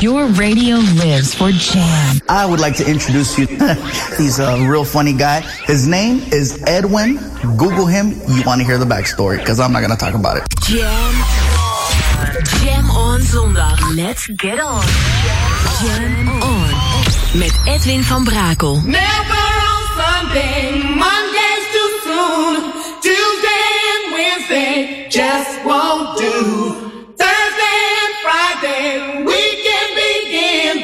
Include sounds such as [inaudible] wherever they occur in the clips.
Your radio lives for Jam. I would like to introduce you. [laughs] He's a real funny guy. His name is Edwin. Google him. You want to hear the backstory because I'm not going to talk about it. Jam. Jam on zondag. Let's get on. Jam on. Met Edwin van Brakel. Never on Sunday, Monday's too soon. Tuesday and Wednesday just won't do. Thursday and Friday, we can begin,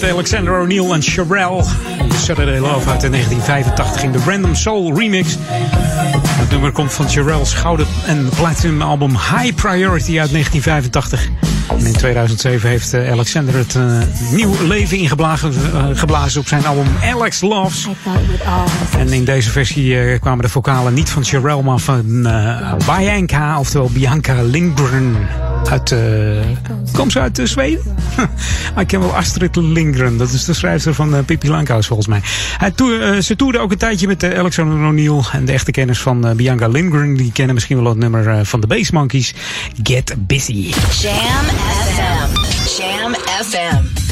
Met Alexander O'Neill en Sherelle. Saturday Love uit de 1985 in de Random Soul remix. Het nummer komt van Sherelle's gouden en platinum album High Priority uit 1985. En in 2007 heeft eh, Alexander het uh, nieuw leven ingeblazen uh, geblazen op zijn album Alex Loves. En in deze versie uh, kwamen de vocalen niet van Sherelle, maar van Bianca, oftewel Bianca Lindgren. Uit, uh, komt ze uit uh, Zweden? [laughs] ik ken wel Astrid Lindgren, dat is de schrijfster van uh, Pippi Langkous volgens mij. Hij ze toerde ook een tijdje met Alexander O'Neill. En de echte kenners van Bianca Lindgren, die kennen misschien wel het nummer van de Bass Monkeys. Get Busy. Jam FM. Jam FM.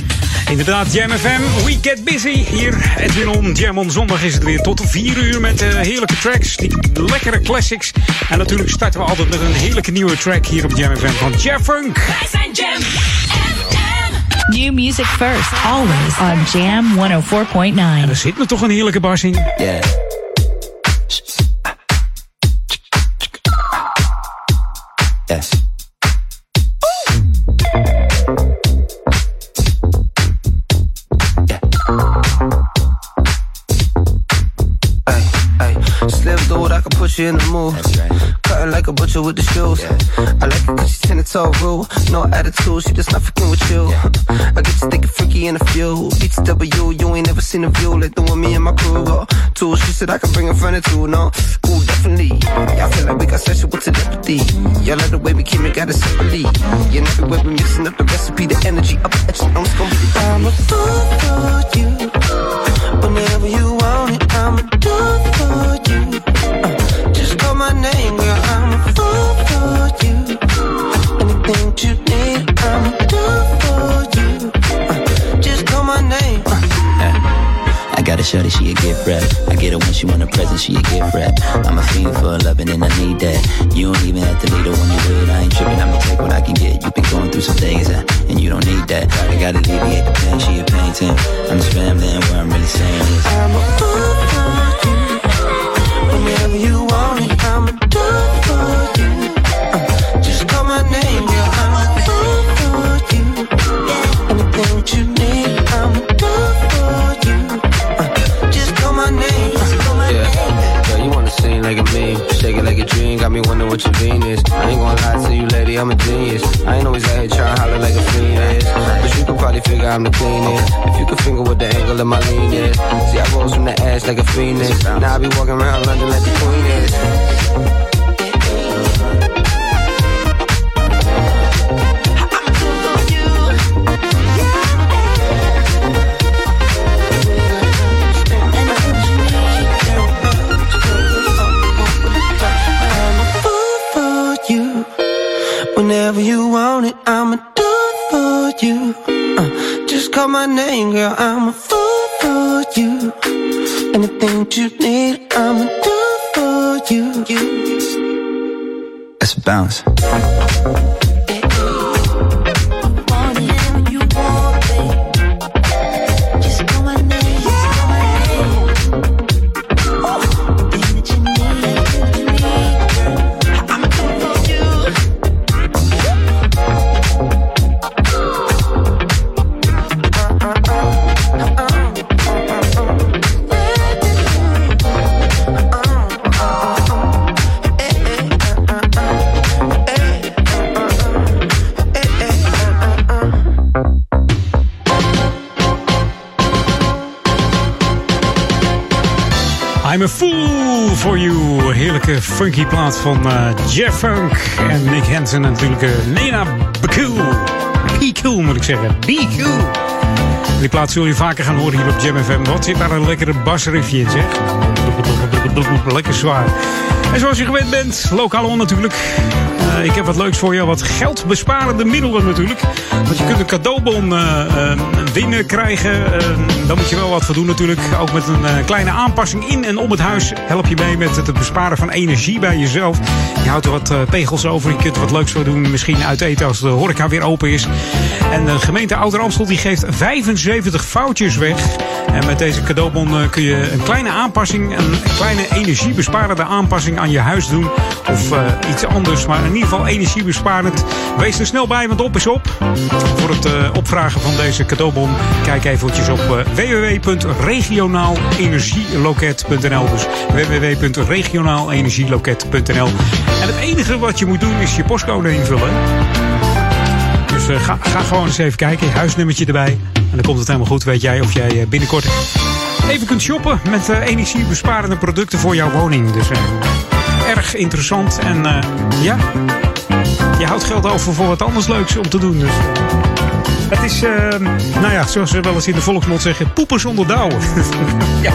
Inderdaad, Jam FM, we get busy. Hier, Edwin On, Jam On Zondag is het weer tot 4 uur met uh, heerlijke tracks, die lekkere classics. En natuurlijk starten we altijd met een heerlijke nieuwe track hier op Jam FM van Jeff Funk. Wij zijn Jam FM. New music first, always on Jam 104.9. En er zit me toch een heerlijke bas in. Yeah. Dude, I can put you in the mood. Cutting like a butcher with the shoes. I like it cause she's ten toe rude. No attitude, she just not fucking with you. I get you thinking freaky in a few. BTW, you ain't never seen a view like the one me and my crew go. Two, she said I can bring a friend or two, no. Ooh, definitely. Y'all feel like we got sexual telepathy. Y'all like the way we keep it, got it separately. You know the way we mixing up the recipe, the energy up, the extra, I'm just gonna be I'm a fool for you. Whenever you want it, I'm a do for you. Name, girl. I'm a fool for you. Anything you need, I'm for you. Uh, just call my name. Uh, I got a shorty, she a gift wrap. I get her when she want a present, she a gift wrap. I'm a fiend for loving and I need that. You don't even have to lead her when you. I ain't tripping, I'ma take what I can get. You've been going through some things, uh, and you don't need that. I gotta alleviate the pain, she a painting. I'm just rambling, what I'm really saying is I'm a fool me wondering what your Venus. I ain't gonna lie to you, lady, I'm a genius. I ain't always out here trying to holler like a is, but you could probably figure I'm the cleanest. If you could finger what the angle of my lean is, see I rose from the ash like a phoenix. Now I be walking around London like the queen is. Name, girl. I'm a fool for you. Anything you need, I'ma do for you. Let's bounce. Heerlijke funky plaat van uh, Jeff Funk en Nick Hansen. En natuurlijk uh, Nena Bekul. Bekul moet ik zeggen. Bekul. Die plaat zul je vaker gaan horen hier op Jam FM. Wat zit daar een lekkere basriffje in, zeg. Lekker zwaar. En zoals je gewend bent, lokaal on natuurlijk. Uh, ik heb wat leuks voor je. Wat geldbesparende middelen natuurlijk. Want je kunt een cadeaubon winnen krijgen. dan moet je wel wat voor doen natuurlijk. Ook met een kleine aanpassing in en om het huis. Help je mee met het besparen van energie bij jezelf. Je houdt er wat pegels over. Je kunt er wat leuks voor doen. Misschien uit eten als de horeca weer open is. En de gemeente Ouder Amstel die geeft 75 foutjes weg. En met deze cadeaubon kun je een kleine aanpassing. Een kleine energiebesparende aanpassing aan je huis doen. Of iets anders. Maar in ieder geval energiebesparend. Wees er snel bij, want op is op. Voor het eh, opvragen van deze cadeaubon, kijk eventjes op eh, www.regionaalenergieloket.nl. Dus www.regionaalenergieloket.nl. En het enige wat je moet doen is je postcode invullen. Dus eh, ga, ga gewoon eens even kijken, je huisnummertje erbij. En dan komt het helemaal goed, weet jij of jij eh, binnenkort even kunt shoppen met eh, energiebesparende producten voor jouw woning. Dus eh, erg interessant. En ja, je houdt geld over voor wat anders leuks om te doen. Dus. Het is, nou ja, zoals ze wel eens in de volksmond zeggen, poepen zonder douwen. [laughs] ja.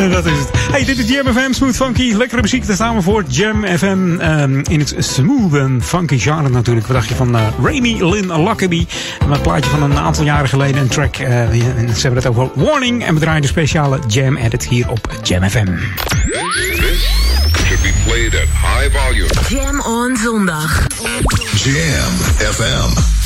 En dat is het. Hey, dit is Jam FM, Smooth Funky. Lekkere muziek, daar staan we voor. Jam FM ehm, in het smooth en funky genre natuurlijk. Wat dacht je van eh, Remy Lynn Lockaby? Een plaatje van een aantal jaren geleden. Een track, eh, en ze hebben het over Warning. En we draaien de speciale Jam Edit hier op Jam FM. This should be played at high volume. Jam on zondag. Jam FM.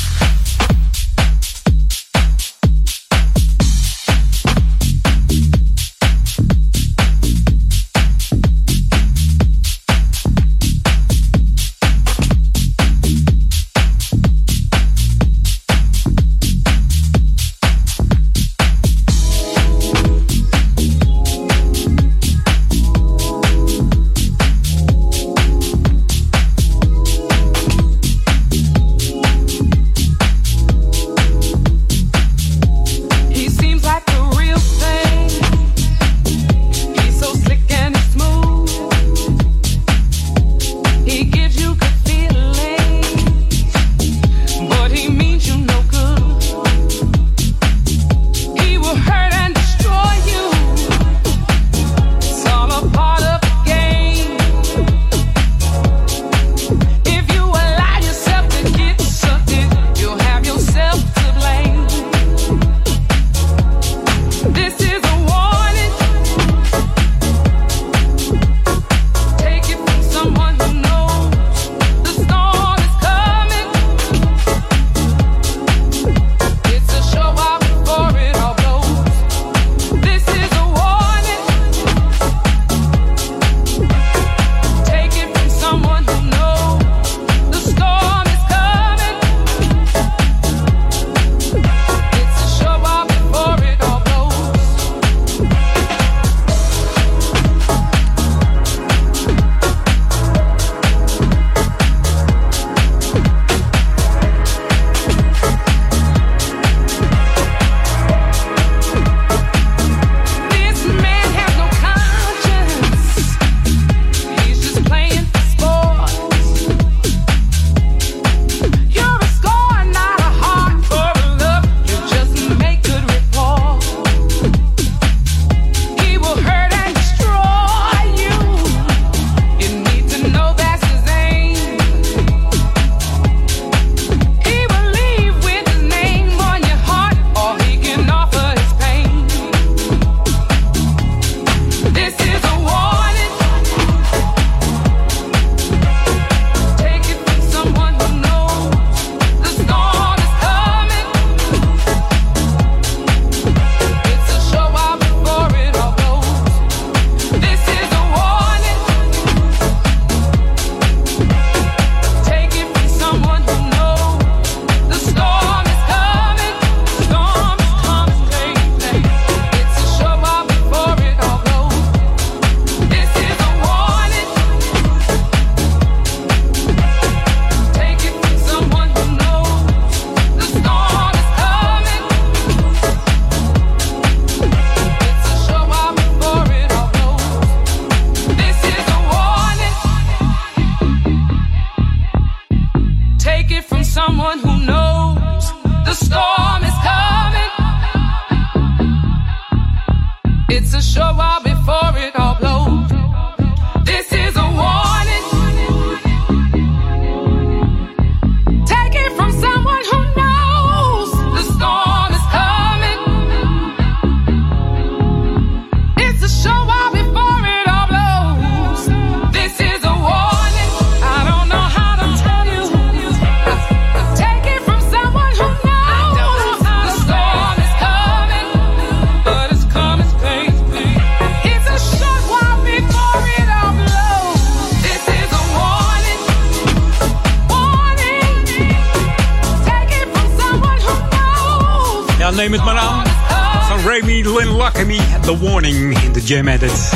Jam Edit.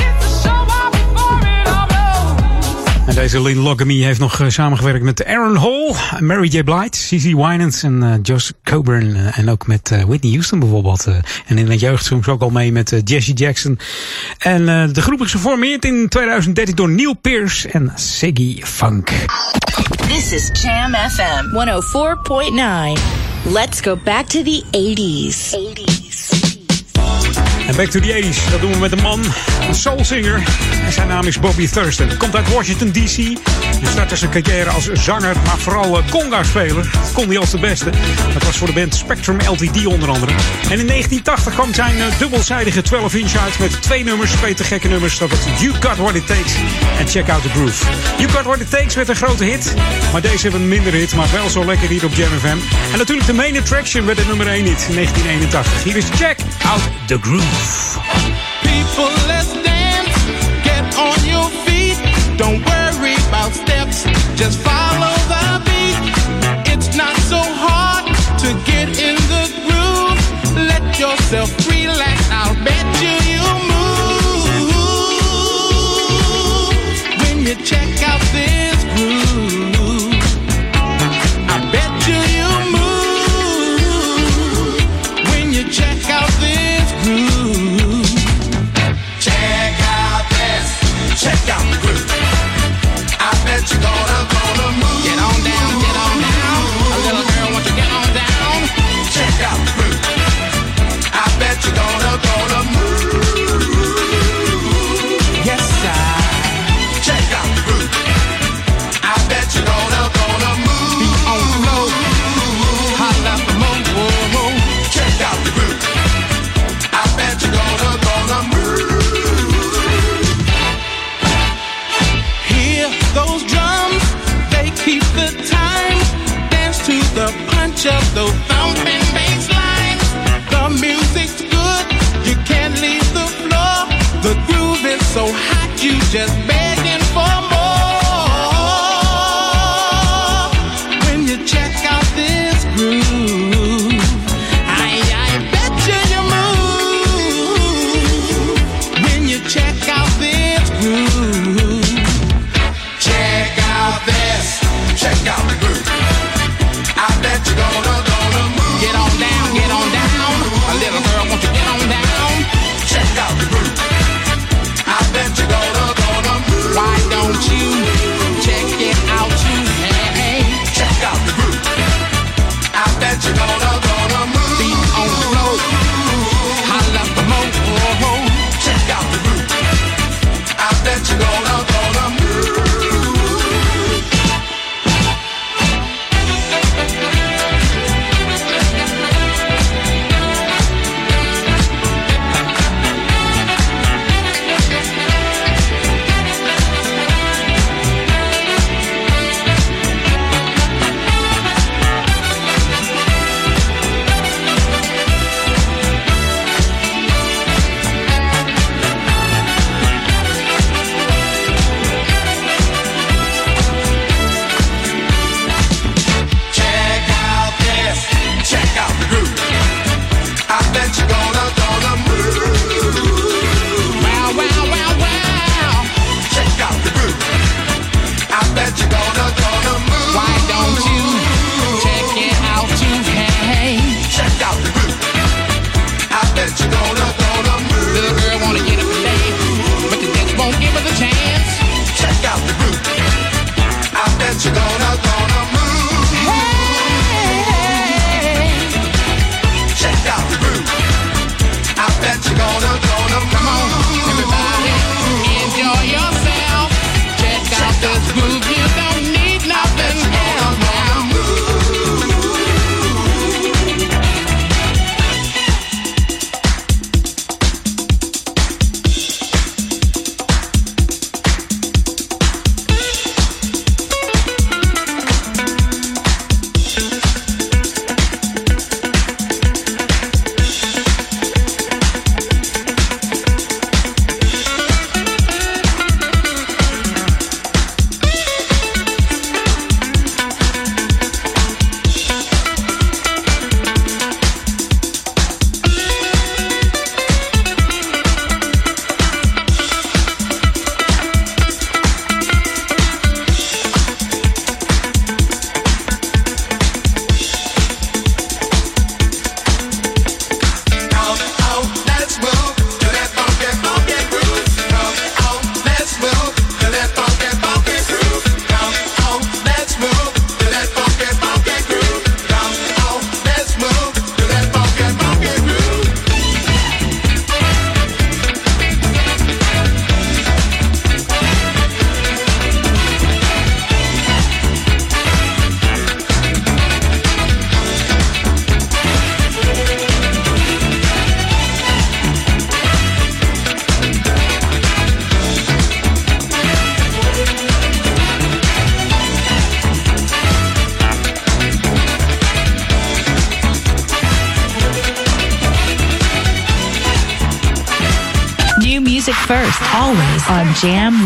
En deze Lynn Luckamy heeft nog eh, samengewerkt met Aaron Hall, Mary J. Blige, C.C. Winans en eh, Josh Coburn. eh, en ook met eh, Whitney Houston bijvoorbeeld. eh. en in het jeugd soms ook al mee met Jesse Jackson. En eh, de groep is geformeerd in 2013 door Neil Pearce en Siggy Funk. This is Jam FM 104.9. Let's go back to the 80s. 80s. En back to the 80s, dat doen we met een man, een soulsinger. En zijn naam is Bobby Thurston. Komt uit Washington D.C. En startte zijn carrière als zanger, maar vooral eh, conga-speler. Kon hij als de beste. Dat was voor de band Spectrum LTD onder andere. En in 1980 kwam zijn eh, dubbelzijdige 12-inch uit met twee nummers, twee te gekke nummers. Dat was You Got What It Takes en Check Out The Groove. You Got What It Takes werd een grote hit. Maar deze hebben een minder hit, maar wel zo lekker hier op Jam FM. En natuurlijk de main attraction werd de nummer 1 hit in 1981. Hier is Check Out The Groove. People, let's dance. Get on your feet. Don't worry. Just follow the beat. It's not so hard to get in the groove. Let yourself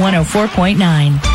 104.9.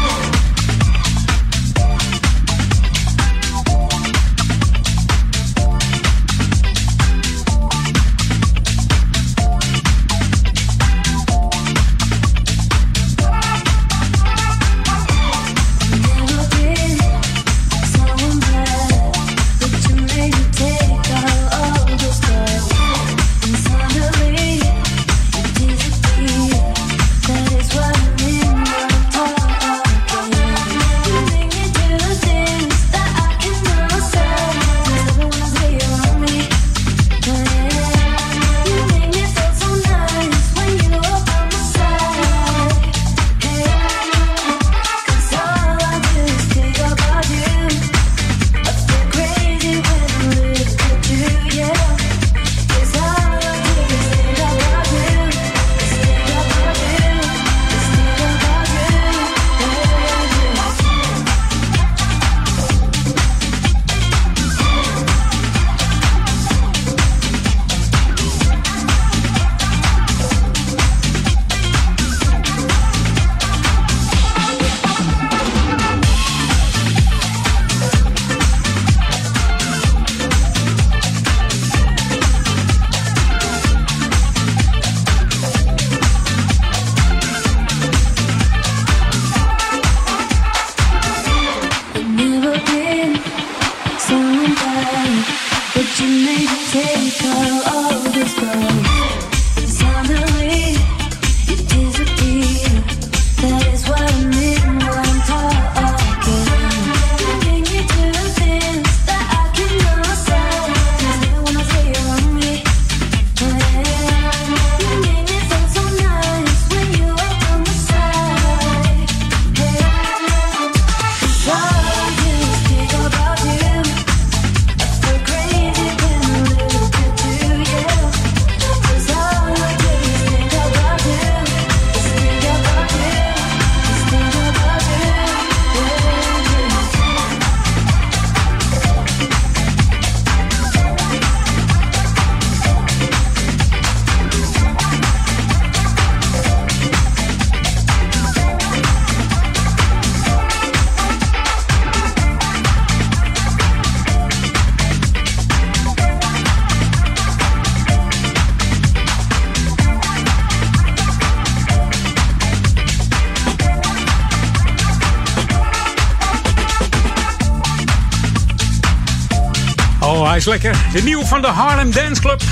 hij is lekker. De nieuwe van de Harlem Dance Club.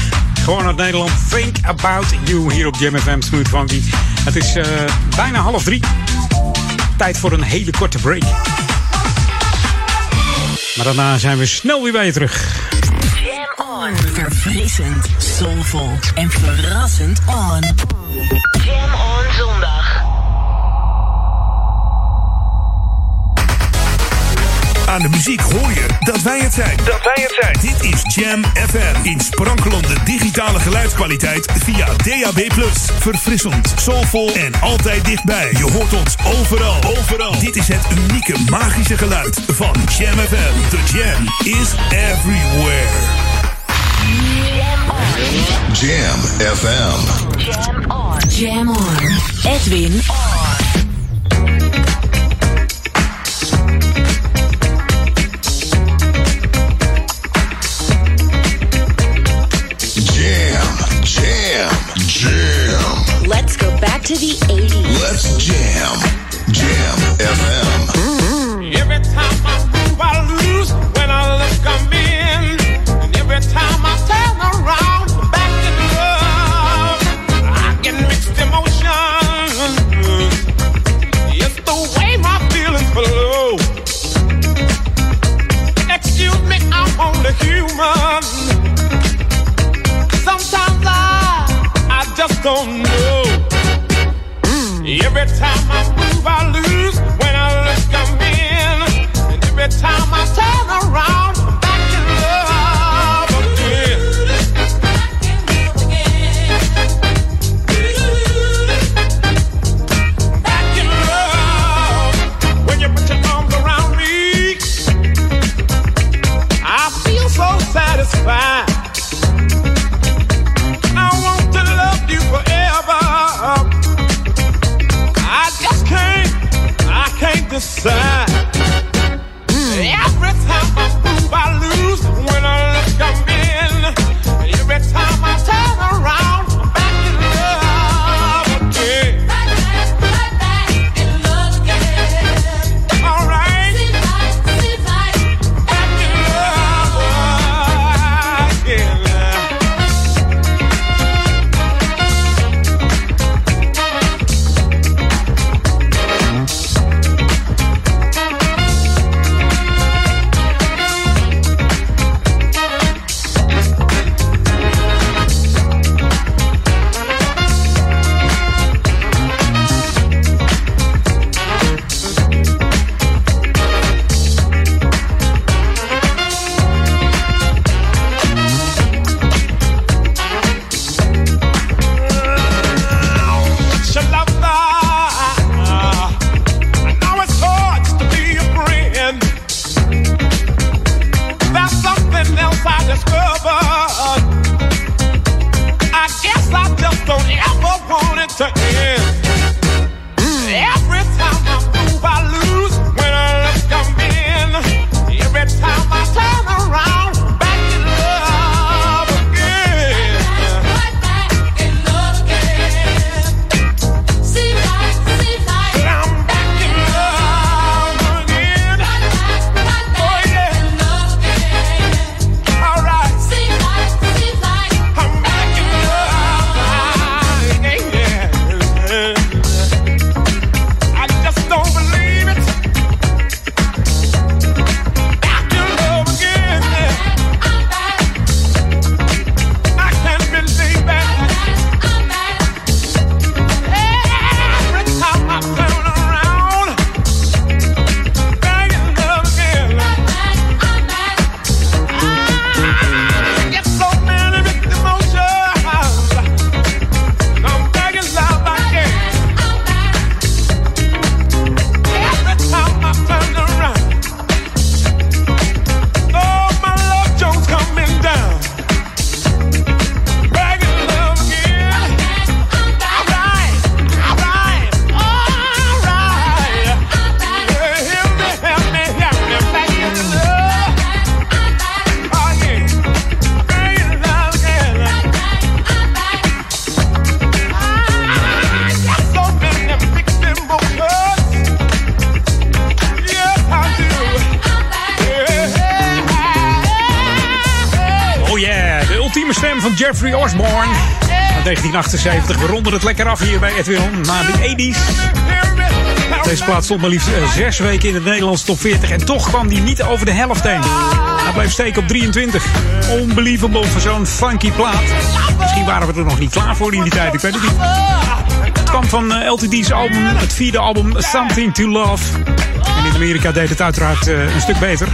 Gewoon uit Nederland. Think About You hier op Jam Smooth Funky. Het is eh, bijna half drie. Tijd voor een hele korte break. Maar daarna zijn we snel weer bij je terug. Jam on. Verfrissend, soulvol en verrassend on. Aan de muziek hoor je dat wij het zijn. Dat wij het zijn. Dit is Jam FM. In sprankelende digitale geluidskwaliteit via DAB+. Verfrissend, soulvol en altijd dichtbij. Je hoort ons overal. Overal. Dit is het unieke magische geluid van Jam FM. The Jam is everywhere. Jam FM. Jam on. Jam on. Edwin on. Jam. Jam. Let's go back to the 80s. Let's jam. Jam FM. Every time I move, I lose. When I look, I'm in. And every time I turn around, I'm back in love. I get mixed emotions. It's the way my feelings flow. Excuse me, I'm only human. Just don't know. Every time I move, I lose. When I look, I'm in. And every time I turn the. 1978. We ronden het lekker af hier bij Edwin On. Na de 80s. Deze plaat stond maar liefst eh, zes weken in het Nederlands top 40. En toch kwam die niet over de helft heen. Hij bleef steken op 23. Unbelievable voor zo'n funky plaat. Misschien waren we er nog niet klaar voor in die tijd. Ik weet het niet. Het kwam van eh, LTD's album, het vierde album Something to Love. In Amerika deed het uiteraard eh, een stuk beter.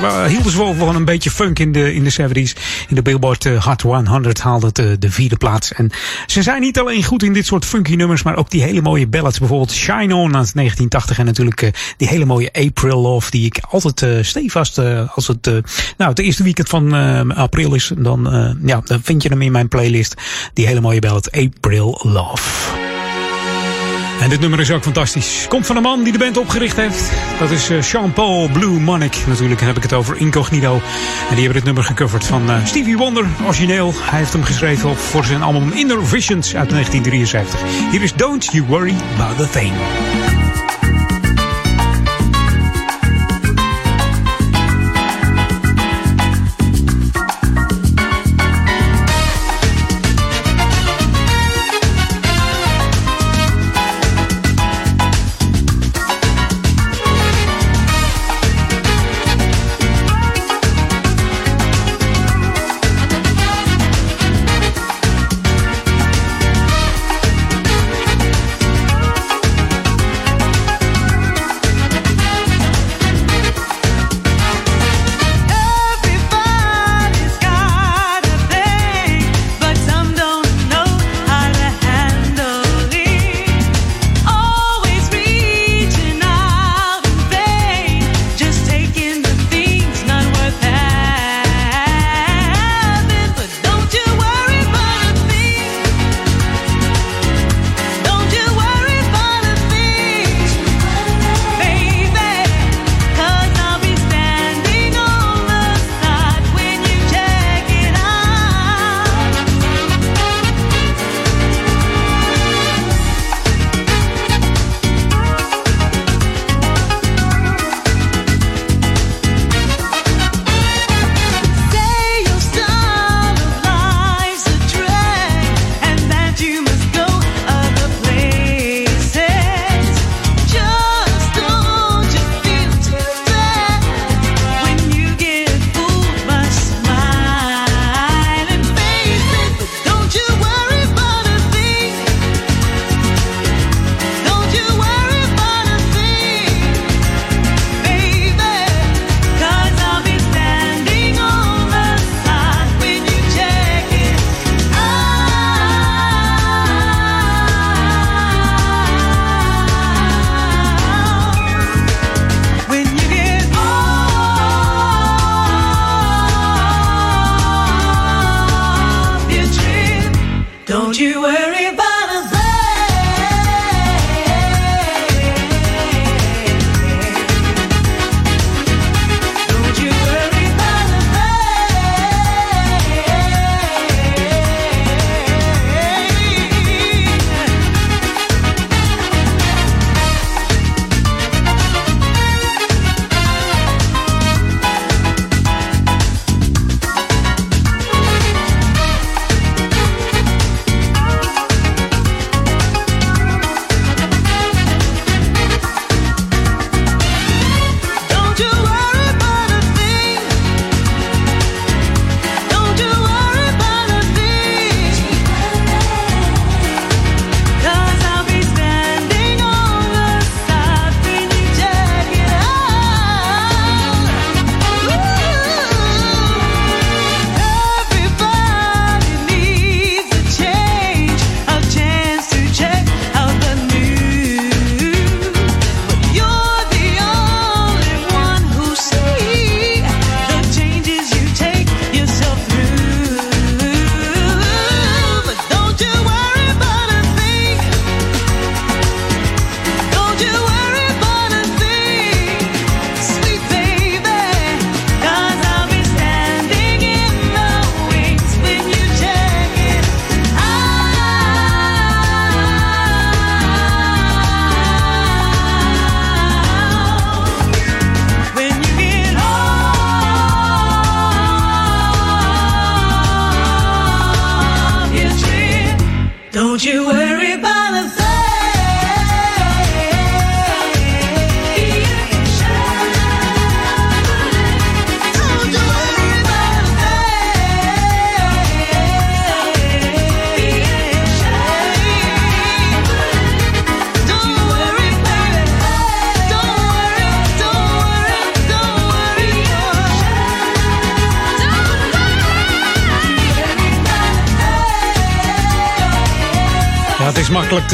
Wa- hielden ze wel van een beetje funk in de, in de 70s. In de Billboard eh, Hot 100 haalde het eh, de vierde plaats. En ze zijn niet alleen goed in dit soort funky nummers, maar ook die hele mooie ballads. Bijvoorbeeld Shine On uit 1980 en natuurlijk eh, die hele mooie April Love. Die ik altijd stevast, als het, nou, het eerste weekend van april is, dan, ja, dan vind je hem in mijn playlist. Die hele mooie ballad April Love. En dit nummer is ook fantastisch. Komt van een man die de band opgericht heeft. Dat is eh, Jean-Paul Blue Monnick. Natuurlijk heb ik het over Incognito. En die hebben dit nummer gecoverd van eh, Stevie Wonder, origineel. Hij heeft hem geschreven voor zijn album Inner Visions uit 1973. Hier is Don't You Worry About a Thing.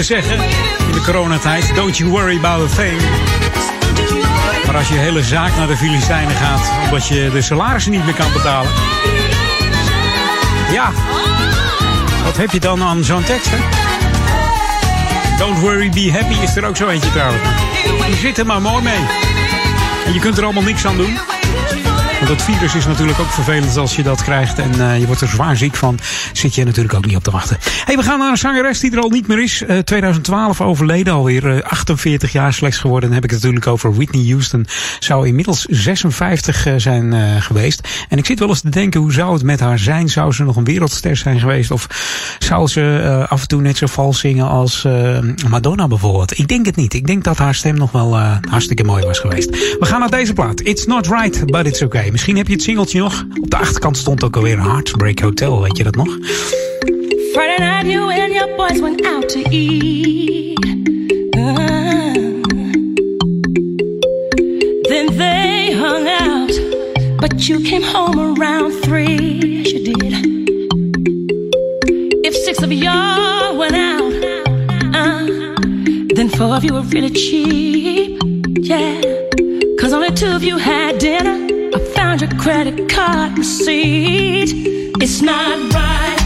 Te zeggen in de coronatijd. Don't you worry about a thing. Maar als je hele zaak naar de Filistijnen gaat, omdat je de salarissen niet meer kan betalen. Ja, wat heb je dan aan zo'n tekst, hè? Don't worry, be happy is er ook zo eentje trouwens. Je zit er maar mooi mee. En je kunt er allemaal niks aan doen. Dat virus is natuurlijk ook vervelend als je dat krijgt. En eh, je wordt er zwaar ziek van. Zit je natuurlijk ook niet op te wachten. hey, we gaan naar een zangeres die er al niet meer is. Eh 2012 overleden. Alweer eh, 48 jaar slechts geworden. Dan heb ik het natuurlijk over Whitney Houston. Zou inmiddels 56 eh, zijn eh, geweest. En ik zit wel eens te denken. Hoe zou het met haar zijn? Zou ze nog een wereldster zijn geweest? Of zou ze eh, af en toe net zo vals zingen als eh, Madonna bijvoorbeeld? Ik denk het niet. Ik denk dat haar stem nog wel eh, hartstikke mooi was geweest. We gaan naar deze plaat. It's not right, but it's okay. Misschien heb je het singeltje nog. Op de achterkant stond ook alweer Heartbreak Hotel. Weet je dat nog? Friday night, you and your boys went out to eat. Uh, then they hung out, but you came home around three. Four of you were really cheap. Yeah, cause only two of you had dinner. I found your credit card receipt. It's not right,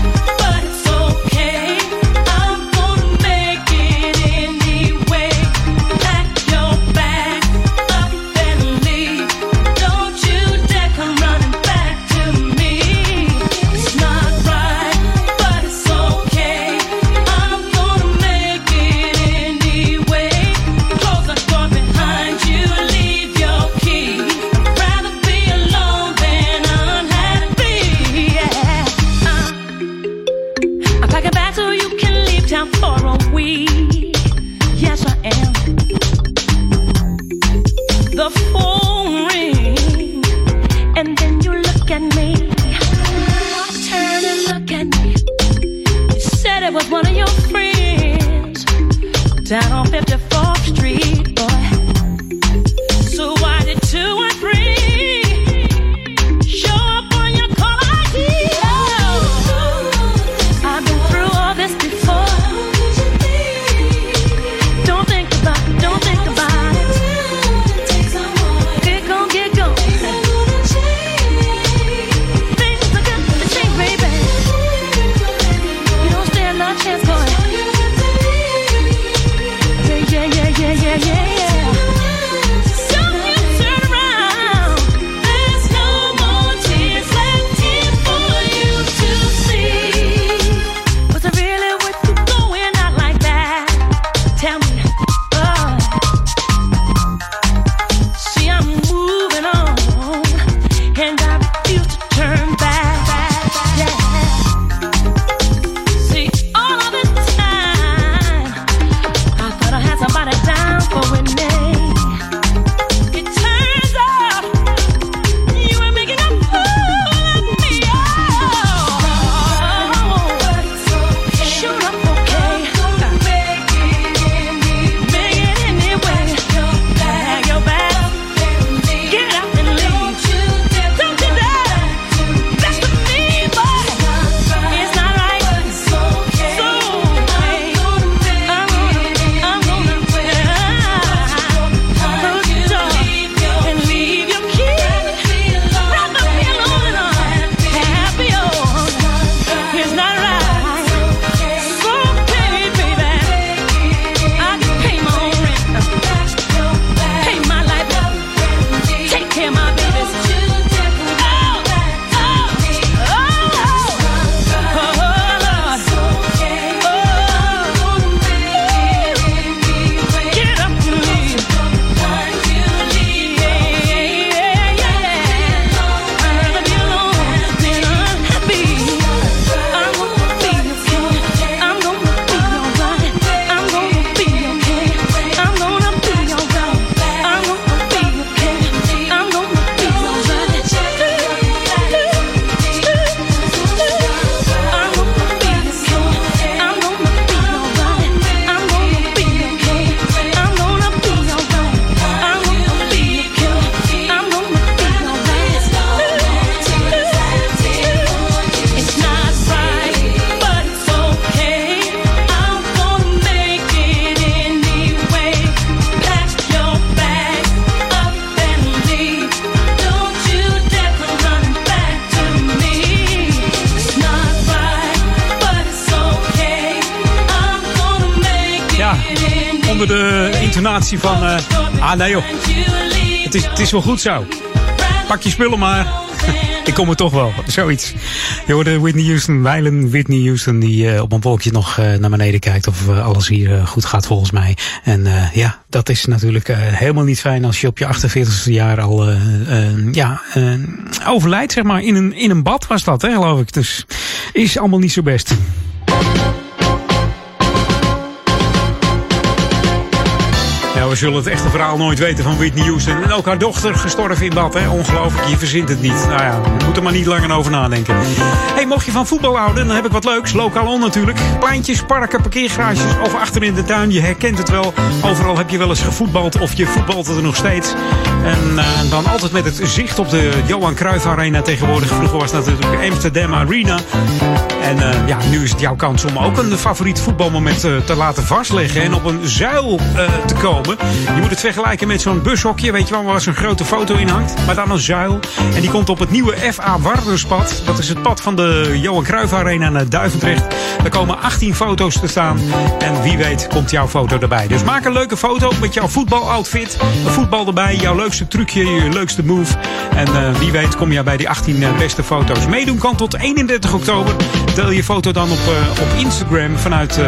ah, nee joh. Het is, het is wel goed zo. Pak je spullen maar. [laughs] Ik kom er toch wel. Zoiets. Je hoorde Whitney Houston, wijlen Whitney Houston, die eh, op een wolkje nog eh, naar beneden kijkt of eh, alles hier goed gaat volgens mij. En ja, dat is natuurlijk helemaal niet fijn als je op je 48ste jaar al ja, overlijdt, zeg maar. In een, in een bad was dat, hè, geloof ik. Dus is allemaal niet zo best. Ja, we zullen het echte verhaal nooit weten van Whitney Houston. En ook haar dochter gestorven in bad? Ongelooflijk, je verzint het niet. Nou ja, we moeten er maar niet langer over nadenken. hey, mocht je van voetbal houden, dan heb ik wat leuks. Lokaal on natuurlijk. Pleintjes, parken, parkeergarages of achter in de tuin. Je herkent het wel. Overal heb je wel eens gevoetbald of je voetbalt er nog steeds. En eh, dan altijd met het zicht op de Johan Cruijff Arena tegenwoordig. Vroeger was dat natuurlijk Amsterdam Arena. En eh, ja, nu is het jouw kans om ook een favoriet voetbalmoment eh, te laten vastleggen. En op een zuil eh, te komen. Je moet het vergelijken met zo'n bushokje. Weet je wel, waar zo'n grote foto in hangt. Maar dan een zuil. En die komt op het nieuwe FA Warnerspad. Dat is het pad van de Johan Cruijff Arena naar Duivendrecht. Daar komen 18 foto's te staan. En wie weet komt jouw foto erbij. Dus maak een leuke foto met jouw voetbaloutfit. Een voetbal erbij. Jouw leukste trucje, je leukste move. En wie weet kom je bij die 18 eh, beste foto's. Meedoen kan tot 31 oktober. Deel je foto dan op, eh, op Instagram vanuit eh,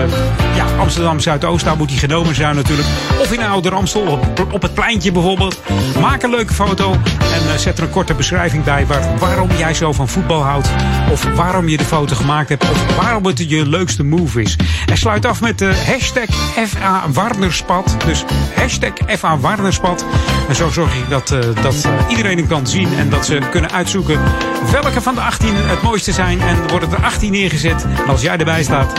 ja, Amsterdam Zuidoost. Daar moet die genomen zijn natuurlijk. Of in Ouder Amstel, op, op het pleintje bijvoorbeeld. Maak een leuke foto en eh, zet er een korte beschrijving bij. Waar, waarom jij zo van voetbal houdt. Of waarom je de foto gemaakt hebt. Of waarom het je leukste move is. En sluit af met de hashtag FA Warnerspad. Dus hashtag FA Warnerspad. En zo zorg ik dat, dat iedereen hem kan zien. En dat ze kunnen uitzoeken welke van de 18 het mooiste zijn. En worden er 18 neergezet. En als jij erbij staat,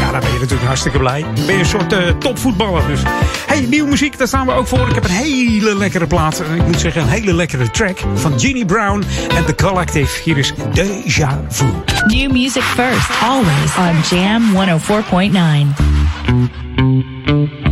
ja, dan ben je natuurlijk hartstikke blij. Dan ben je een soort eh, topvoetballer. Dus hey, nieuwe muziek, daar staan we ook voor. Ik heb een hele lekkere plaat. Ik moet zeggen, een hele lekkere track van Ginny Brown en The Collective. Hier is Deja Vu. New music first, always on Jam 104.9.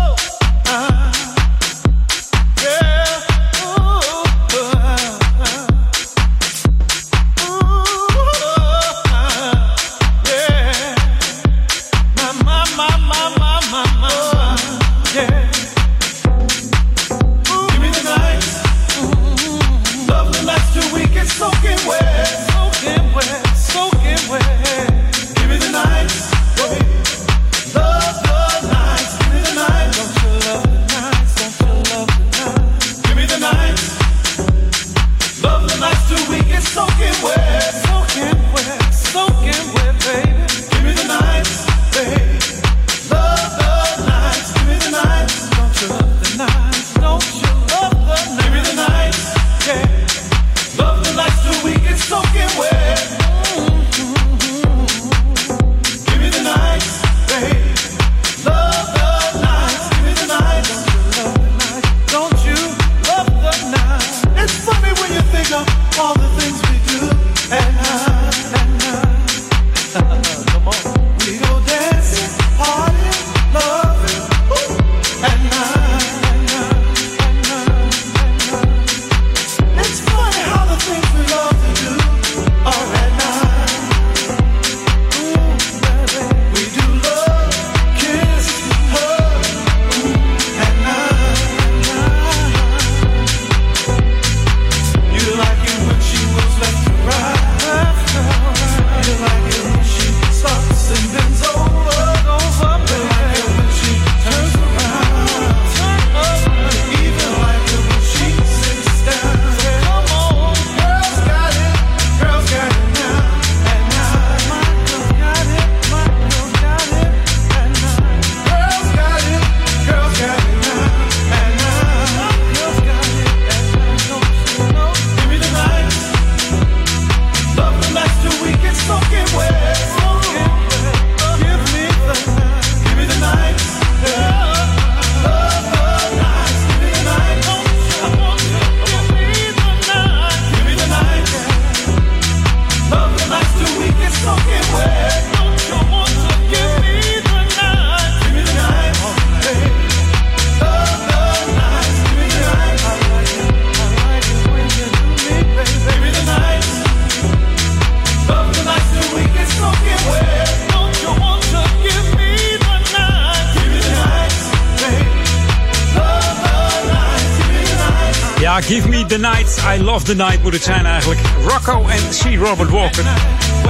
The Night moet het zijn eigenlijk. Rocco en C. Robert Walker.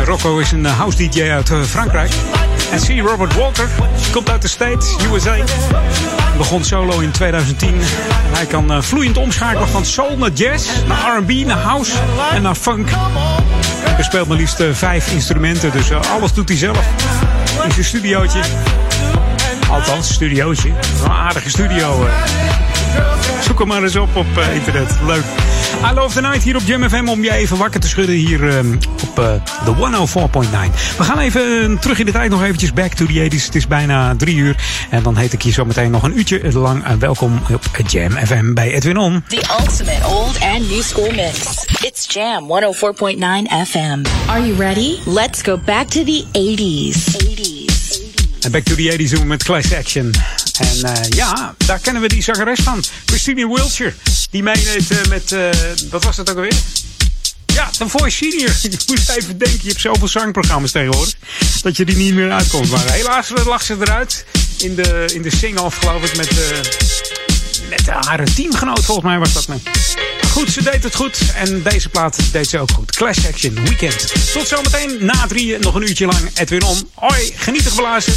Rocco is een eh, house DJ uit eh, Frankrijk. En C. Robert Walker komt uit de States, USA. Begon solo in 2010. En hij kan eh, vloeiend omschakelen van soul naar jazz, naar R&B, naar house en naar funk. Hij bespeelt maar liefst vijf instrumenten, dus alles doet hij zelf. In zijn studiootje. Althans, studiootje. Een aardige studio. Zoek hem maar eens op op internet. Leuk. I Love the Night hier op Jam FM om je even wakker te schudden hier eh, op eh, de 104.9. We gaan even eh, terug in de tijd nog eventjes back to the 80s. Het is bijna drie uur. En dan heet ik je zo meteen nog een uurtje lang eh, welkom op Jam FM bij Edwin On. The ultimate old and new school mix. It's Jam 104.9 FM. Are you ready? Let's go back to the 80s. 80s. En back to the 80s doen we met Class Action. En eh, ja, daar kennen we die zangeres van. Christine Wiltshire. Die meedeed eh, met, eh, wat was dat ook alweer? Ja, The Voice Senior. [laughs] Je moet even denken, je hebt zoveel zangprogramma's tegenwoordig. Dat je die niet meer uitkomt. Maar helaas lag ze eruit. In de, in de sing-off geloof ik met, eh, met haar teamgenoot volgens mij was dat. Nee. Maar Goed, ze deed het goed. En deze plaat deed ze ook goed. Clash Action Weekend. Tot zometeen na drieën nog een uurtje lang Edwin On. Hoi, genieten geblazen.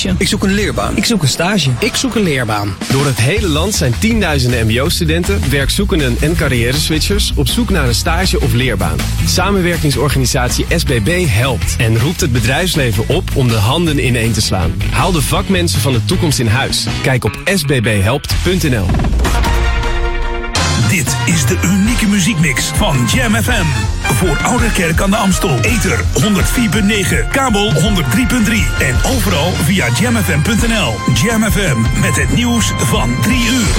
Stage. Ik zoek een leerbaan. Ik zoek een stage. Ik zoek een leerbaan. Door het hele land zijn tienduizenden mbo-studenten, werkzoekenden en carrière-switchers op zoek naar een stage of leerbaan. Samenwerkingsorganisatie SBB helpt en roept het bedrijfsleven op om de handen ineen te slaan. Haal de vakmensen van de toekomst in huis. Kijk op sbbhelpt.nl. Dit is de unieke muziekmix van Jam FM. Voor Oude Kerk aan de Amstel. Ether 104.9, kabel 103.3 en overal via jamfm.nl. Jam FM met het nieuws van 3 uur.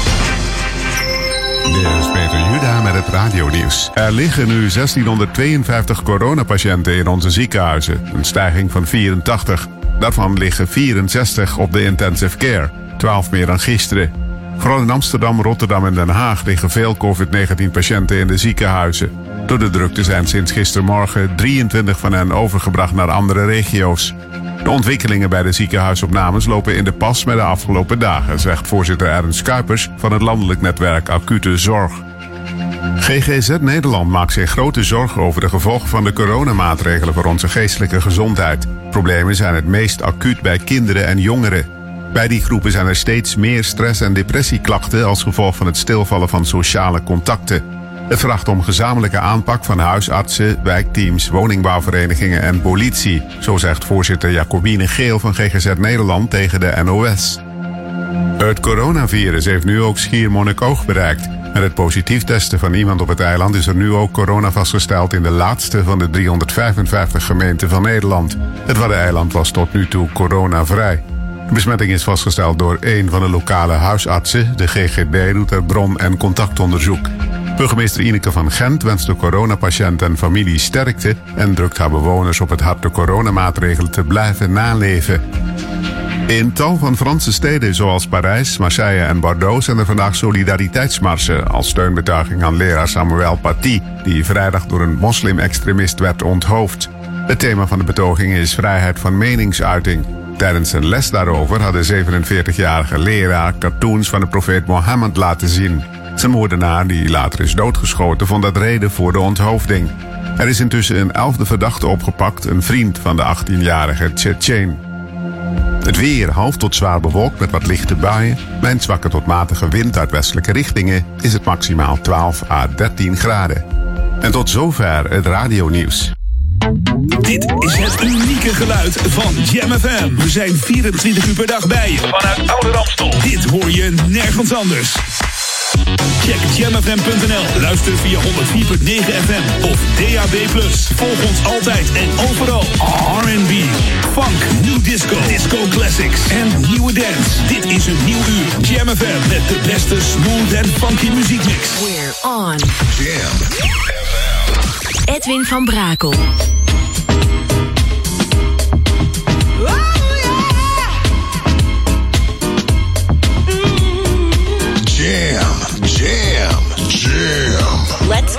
Dit is Peter Juda met het radionieuws. Er liggen nu 1652 coronapatiënten in onze ziekenhuizen. Een stijging van 84. Daarvan liggen 64 op de intensive care. 12 meer dan gisteren. Vooral in Amsterdam, Rotterdam en Den Haag liggen veel COVID-19-patiënten in de ziekenhuizen. Door de drukte zijn sinds gistermorgen 23 van hen overgebracht naar andere regio's. De ontwikkelingen bij de ziekenhuisopnames lopen in de pas met de afgelopen dagen, zegt voorzitter Ernst Kuipers van het landelijk netwerk Acute Zorg. GGZ Nederland maakt zich grote zorgen over de gevolgen van de coronamaatregelen voor onze geestelijke gezondheid. Problemen zijn het meest acuut bij kinderen en jongeren. Bij die groepen zijn er steeds meer stress- en depressieklachten als gevolg van het stilvallen van sociale contacten. Het vraagt om gezamenlijke aanpak van huisartsen, wijkteams, woningbouwverenigingen en politie, zo zegt voorzitter Jacobine Geel van GGZ Nederland tegen de NOS. Het coronavirus heeft nu ook Schiermonnikoog bereikt. Met het positief testen van iemand op het eiland is er nu ook corona vastgesteld in de laatste van de 355 gemeenten van Nederland. Het Waddeneiland was tot nu toe coronavrij. De besmetting is vastgesteld door een van de lokale huisartsen. De GGD doet er bron- en contactonderzoek. Burgemeester Ineke van Gent wenst de coronapatiënt en familie sterkte en drukt haar bewoners op het hart de coronamaatregelen te blijven naleven. In tal van Franse steden zoals Parijs, Marseille en Bordeaux zijn er vandaag solidariteitsmarsen als steunbetuiging aan leraar Samuel Paty, die vrijdag door een moslim-extremist werd onthoofd. Het thema van de betoging is vrijheid van meningsuiting. Tijdens een les daarover had de 47-jarige leraar cartoons van de profeet Mohammed laten zien. Zijn moordenaar, die later is doodgeschoten, vond dat reden voor de onthoofding. Er is intussen een elfde verdachte opgepakt, een vriend van de 18-jarige Tsjetsjen. Het weer half tot zwaar bewolkt met wat lichte buien. Bij een zwakke tot matige wind uit westelijke richtingen is het maximaal 12 à 13 graden. En tot zover het radionieuws. Dit is het unieke geluid van Jam FM. We zijn 24 uur per dag bij je vanuit Oude Ramstel. Dit hoor je nergens anders. Check jamfm.nl. Luister via 104.9 FM of DAB+. Volg ons altijd en overal. R&B, funk, new disco, disco classics en nieuwe dance. Dit is een nieuw uur. Jam FM met de beste smooth en funky muziekmix. We're on. Jam. Edwin van Brakel.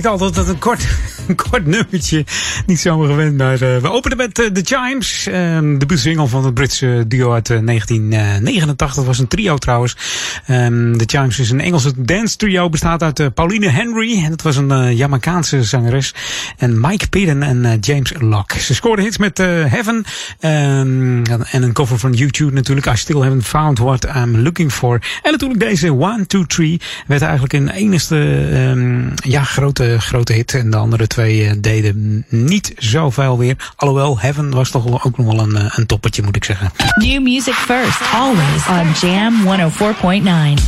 Schrikt altijd dat een kort, [laughs] een kort nummertje. Niet zomaar gewend, maar eh, we openen met eh, The Chimes. Ehm de single van het Britse duo uit eh, 1989. Dat was een trio trouwens. Ehm The Chimes is een Engelse dance trio. Bestaat uit eh, Pauline Henry. En dat was een eh Jamaicaanse zangeres. En Mike Pidden en eh, James Locke. Ze scoorden hits met eh, Heaven. ehm, en een cover van YouTube natuurlijk. I Still Haven't Found What I'm Looking For. En natuurlijk deze One, Two, Three. Werd eigenlijk een enigste ja, grote, grote hit. En de andere twee eh, deden niet zoveel weer. Alhoewel, Heaven was toch ook nog wel een, eh, een toppertje moet ik zeggen. New music first, always on Jam 104.9.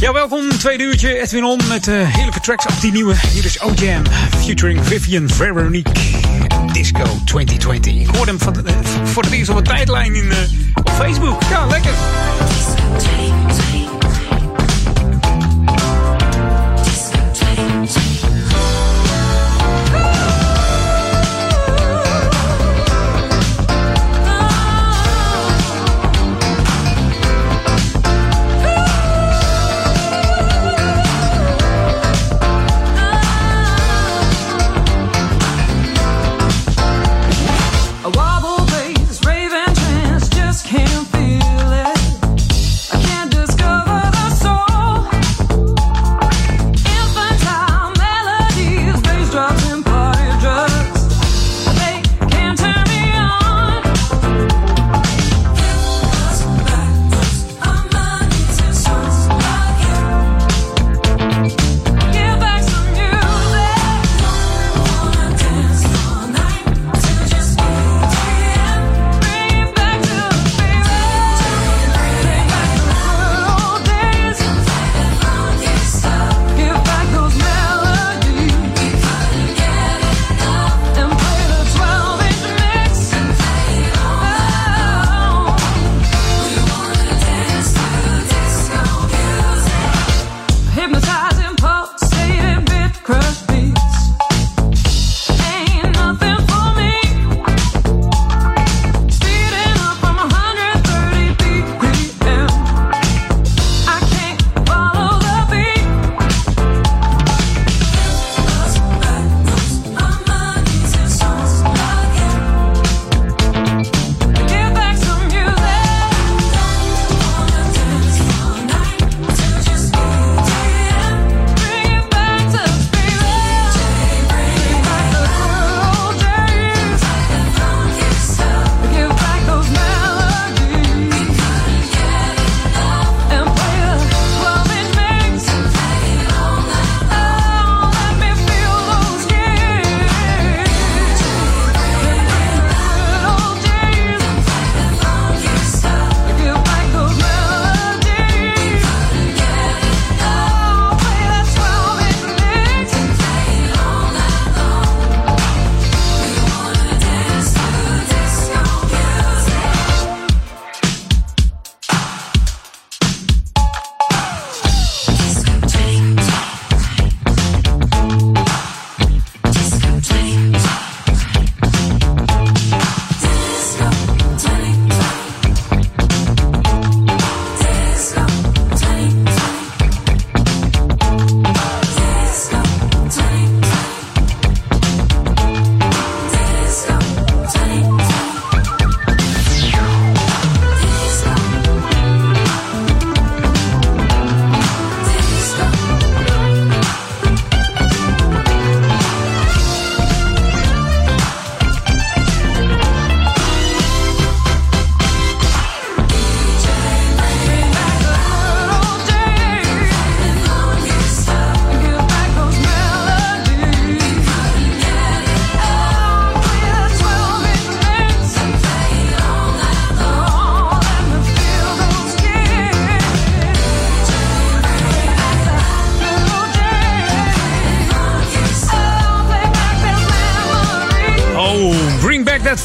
Ja, welkom. Tweede uurtje. Edwin On met eh, heerlijke tracks op die nieuwe. Hier is O-Jam featuring Vivian Veronique. Disco 2020. Ik hoorde hem van, de- voor het eerst op een tijdlijn in, eh, op Facebook. Ja, lekker.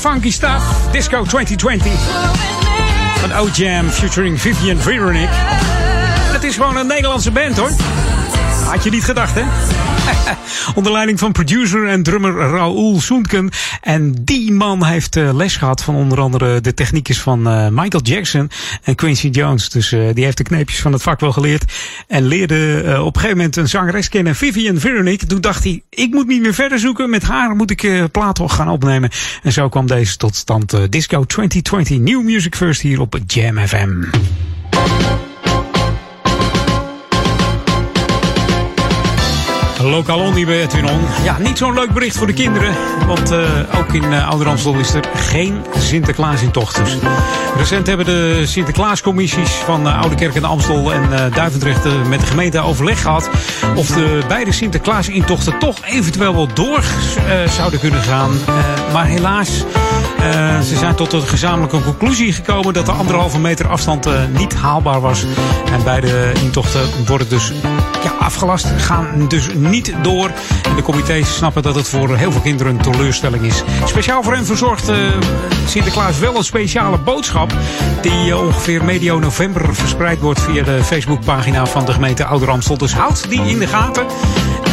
Funky stuff. Disco 2020. Van O-Jam featuring Vivian Veronique. Het is gewoon een Nederlandse band hoor. Had je niet gedacht hè? [laughs] Onder leiding van producer en drummer Raoul Soentken. En die man heeft eh, les gehad van onder andere de techniekjes van eh, Michael Jackson en Quincy Jones. Dus eh, die heeft de kneepjes van het vak wel geleerd. En leerde eh, op een gegeven moment een zangeres kennen, Vivian Veronique. Toen dacht hij, ik moet niet meer verder zoeken. Met haar moet ik eh platen gaan opnemen. En zo kwam deze tot stand. eh, Disco 2020, New Music First hier op Jam FM. Lokaal Ondi bij Edwin. Ja, niet zo'n leuk bericht voor de kinderen. Want eh, ook in uh, is er geen Sinterklaas in tocht. Dus recent hebben de Sinterklaascommissies van uh, Oude Kerk en Amstel en uh, Duivendrecht met de gemeente overleg gehad. Of de beide Sinterklaas-intochten toch eventueel wel door zouden kunnen gaan. Maar helaas, ze zijn tot een gezamenlijke conclusie gekomen dat de anderhalve meter afstand niet haalbaar was. En beide intochten worden dus ja, afgelast, gaan dus niet door. En de comité's snappen dat het voor heel veel kinderen een teleurstelling is. Speciaal voor hen verzorgt uh, Sinterklaas wel een speciale boodschap. Die uh, ongeveer medio november verspreid wordt via de Facebookpagina van de gemeente Ouder Amstel. Dus houd die in de gaten.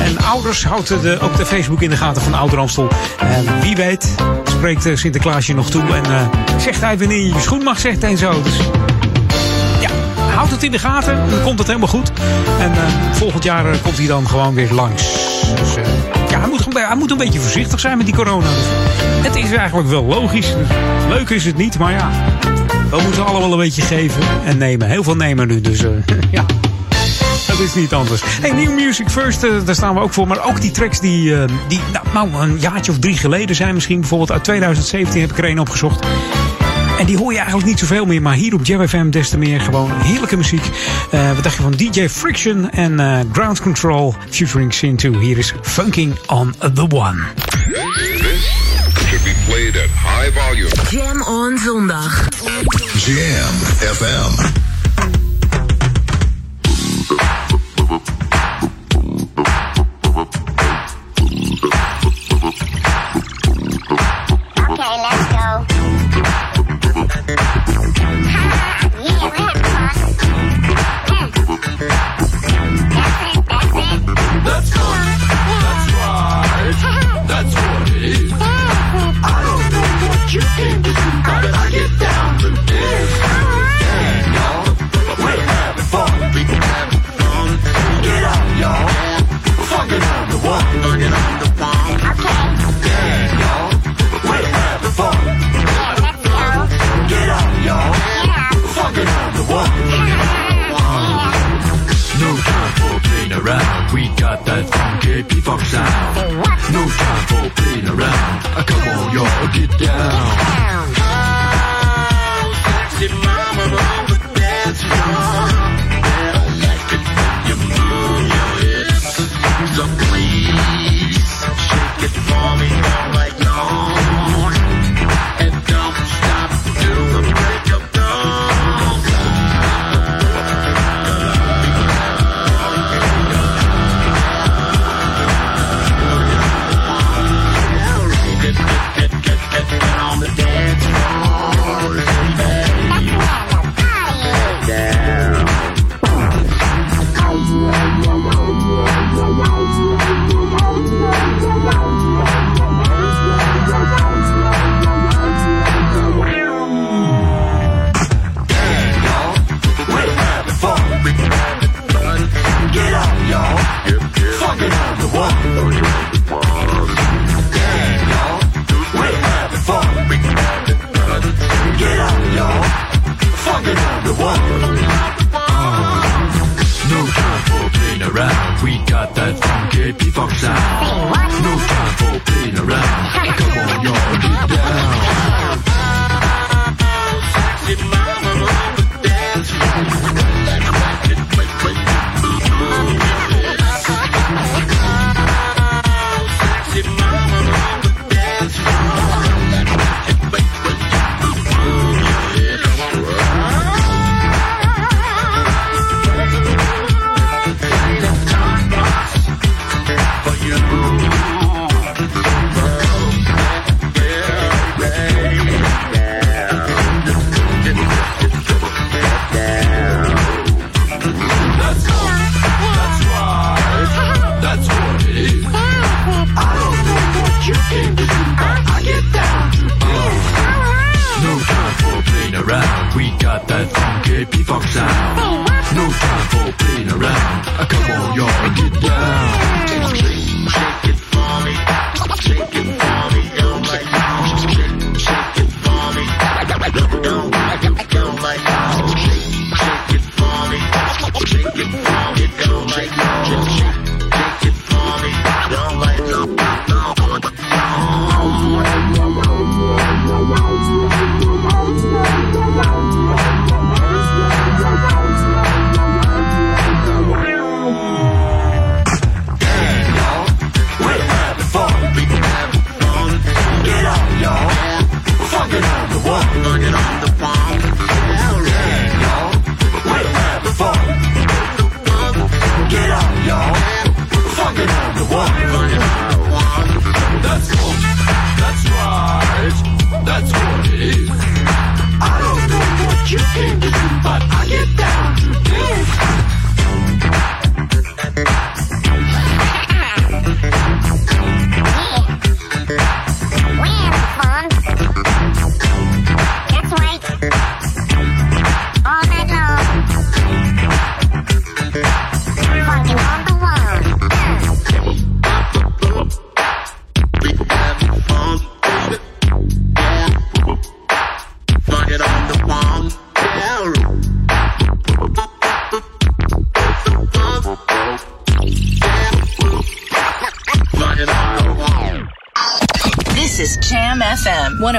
En ouders houden de, ook de Facebook in de gaten van Ouder Amstel. En wie weet spreekt uh, Sinterklaas je nog toe. En uh, zegt hij wanneer je je schoen mag zetten en zo. Dus houd het in de gaten. Dan komt het helemaal goed. En uh, volgend jaar uh, komt hij dan gewoon weer langs. Dus uh, ja, hij moet, hij moet een beetje voorzichtig zijn met die corona. Het is eigenlijk wel logisch. Leuk is het niet, maar ja. We moeten allemaal een beetje geven en nemen. Heel veel nemen nu, dus [laughs] ja. Dat is niet anders. Hey, New Music First, daar staan we ook voor. Maar ook die tracks die, die nou, nou, een jaartje of drie geleden zijn misschien. Bijvoorbeeld uit 2017 heb ik er een opgezocht. En die hoor je eigenlijk niet zoveel meer, maar hier op Jam FM des te meer gewoon heerlijke muziek. Uh, wat dacht je van DJ Friction en uh, Ground Control featuring Sin 2. Hier is Funking on the One. This should be played at high volume. Jam on zondag. Jam FM.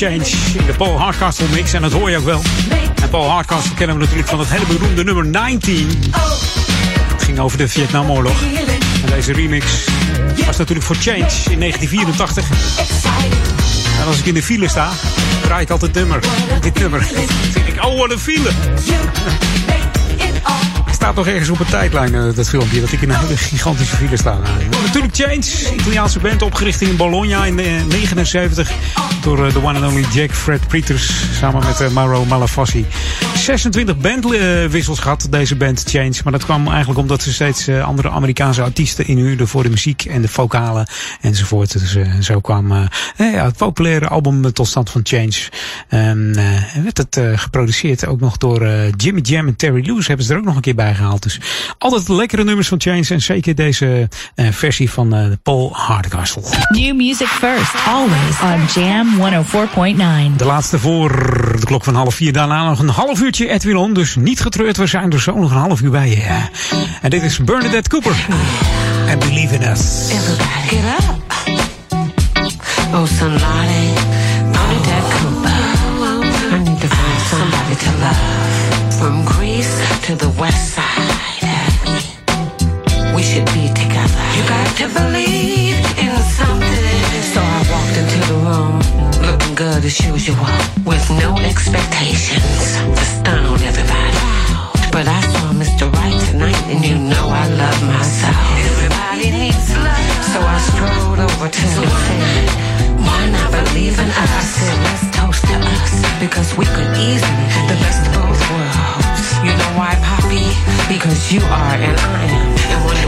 Change in de Paul Hardcastle mix. En dat hoor je ook wel. En Paul Hardcastle kennen we natuurlijk van het hele beroemde nummer 19. Het ging over de Vietnamoorlog. En deze remix was natuurlijk voor Change in 1984. En als ik in de file sta, draai ik altijd nummer. Dit nummer. Ik, oh, what a feeling. staat nog ergens op een tijdlijn, eh, dat filmpje, dat ik in een hele gigantische file sta. Nou, natuurlijk Change, Italiaanse band, opgericht in Bologna in 1979 door eh, de one and only Jack Fred Peters samen met eh, Mauro Malafassi. 26 bandwissels gehad, deze band Change. Maar dat kwam eigenlijk omdat ze steeds eh, andere Amerikaanse artiesten inhuurden voor de muziek en de vocalen enzovoort. Dus zo kwam ja, het populaire album tot stand van Change. En eh, werd het geproduceerd ook nog door Jimmy Jam en Terry Lewis hebben ze er ook nog een keer bij gehaald. Dus altijd lekkere nummers van Change en zeker deze eh, versie van eh, Paul Hardcastle. New music first, always on Jam 104.9. De laatste voor de klok van half vier. Daarna nog een half uurtje Edwin On. Dus niet getreurd, we zijn er zo nog een half uur bij je. En dit is Bernadette Cooper. And Believe in Us. Get up. Oh, somebody, Bernadette Cooper. I need to find somebody to love. From Greece to the west side. We should be together. You got to believe in something. So I walked into the room, looking good as usual, with no expectations to stun on everybody. But I saw Mr. Right tonight, and you know I love myself. Everybody needs love. So I strolled over to him and said, Why not believe in us? I said, Let's toast to us, because we could easily the best of both worlds. You know why, Poppy? Because you are and I am. And when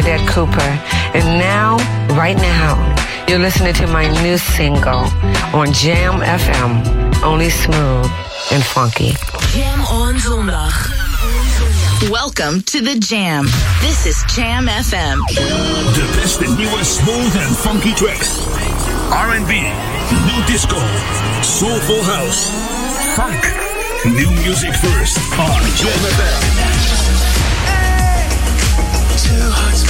Bernadette Cooper. And now, right now, you're listening to my new single on Jam FM, only smooth and funky. Jam on Zondag. Welcome to the Jam. This is Jam FM. The best and newest smooth and funky tracks. R&B, new disco, soulful house, funk, new music first on Jam FM. Hey, two hearts.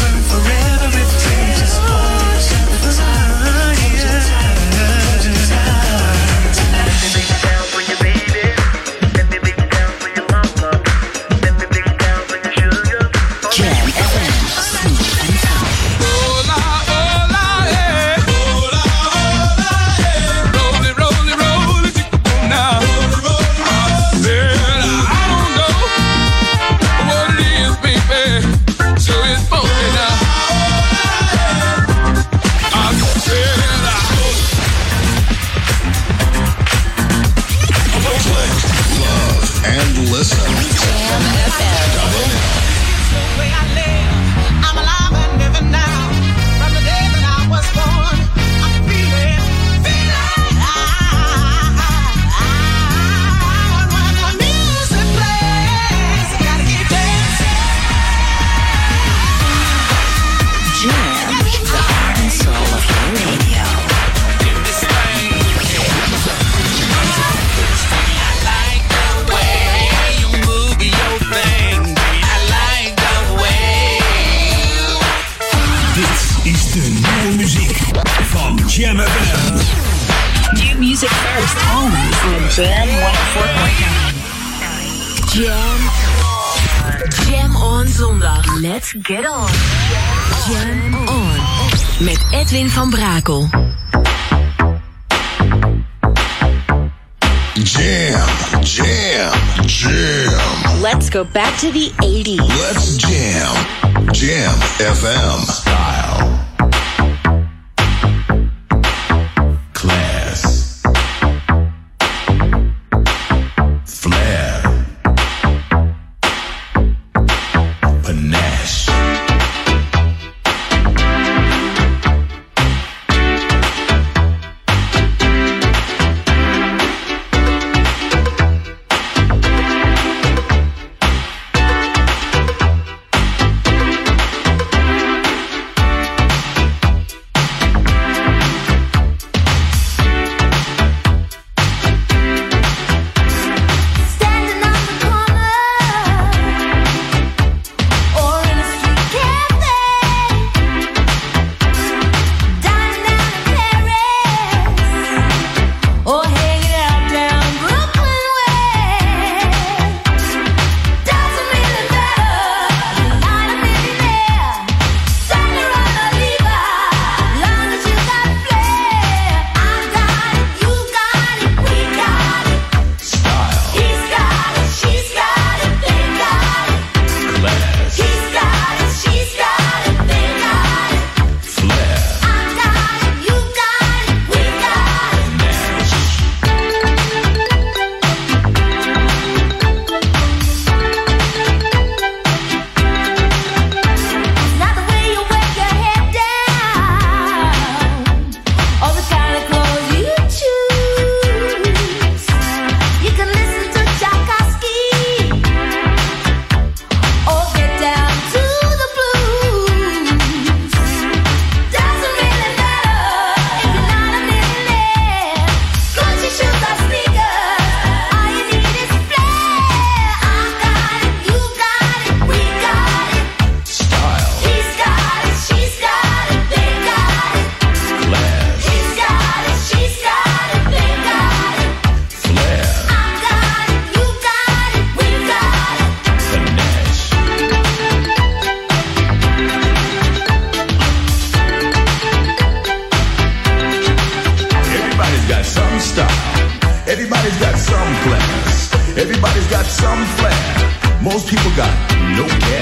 some flair. Most people got no care.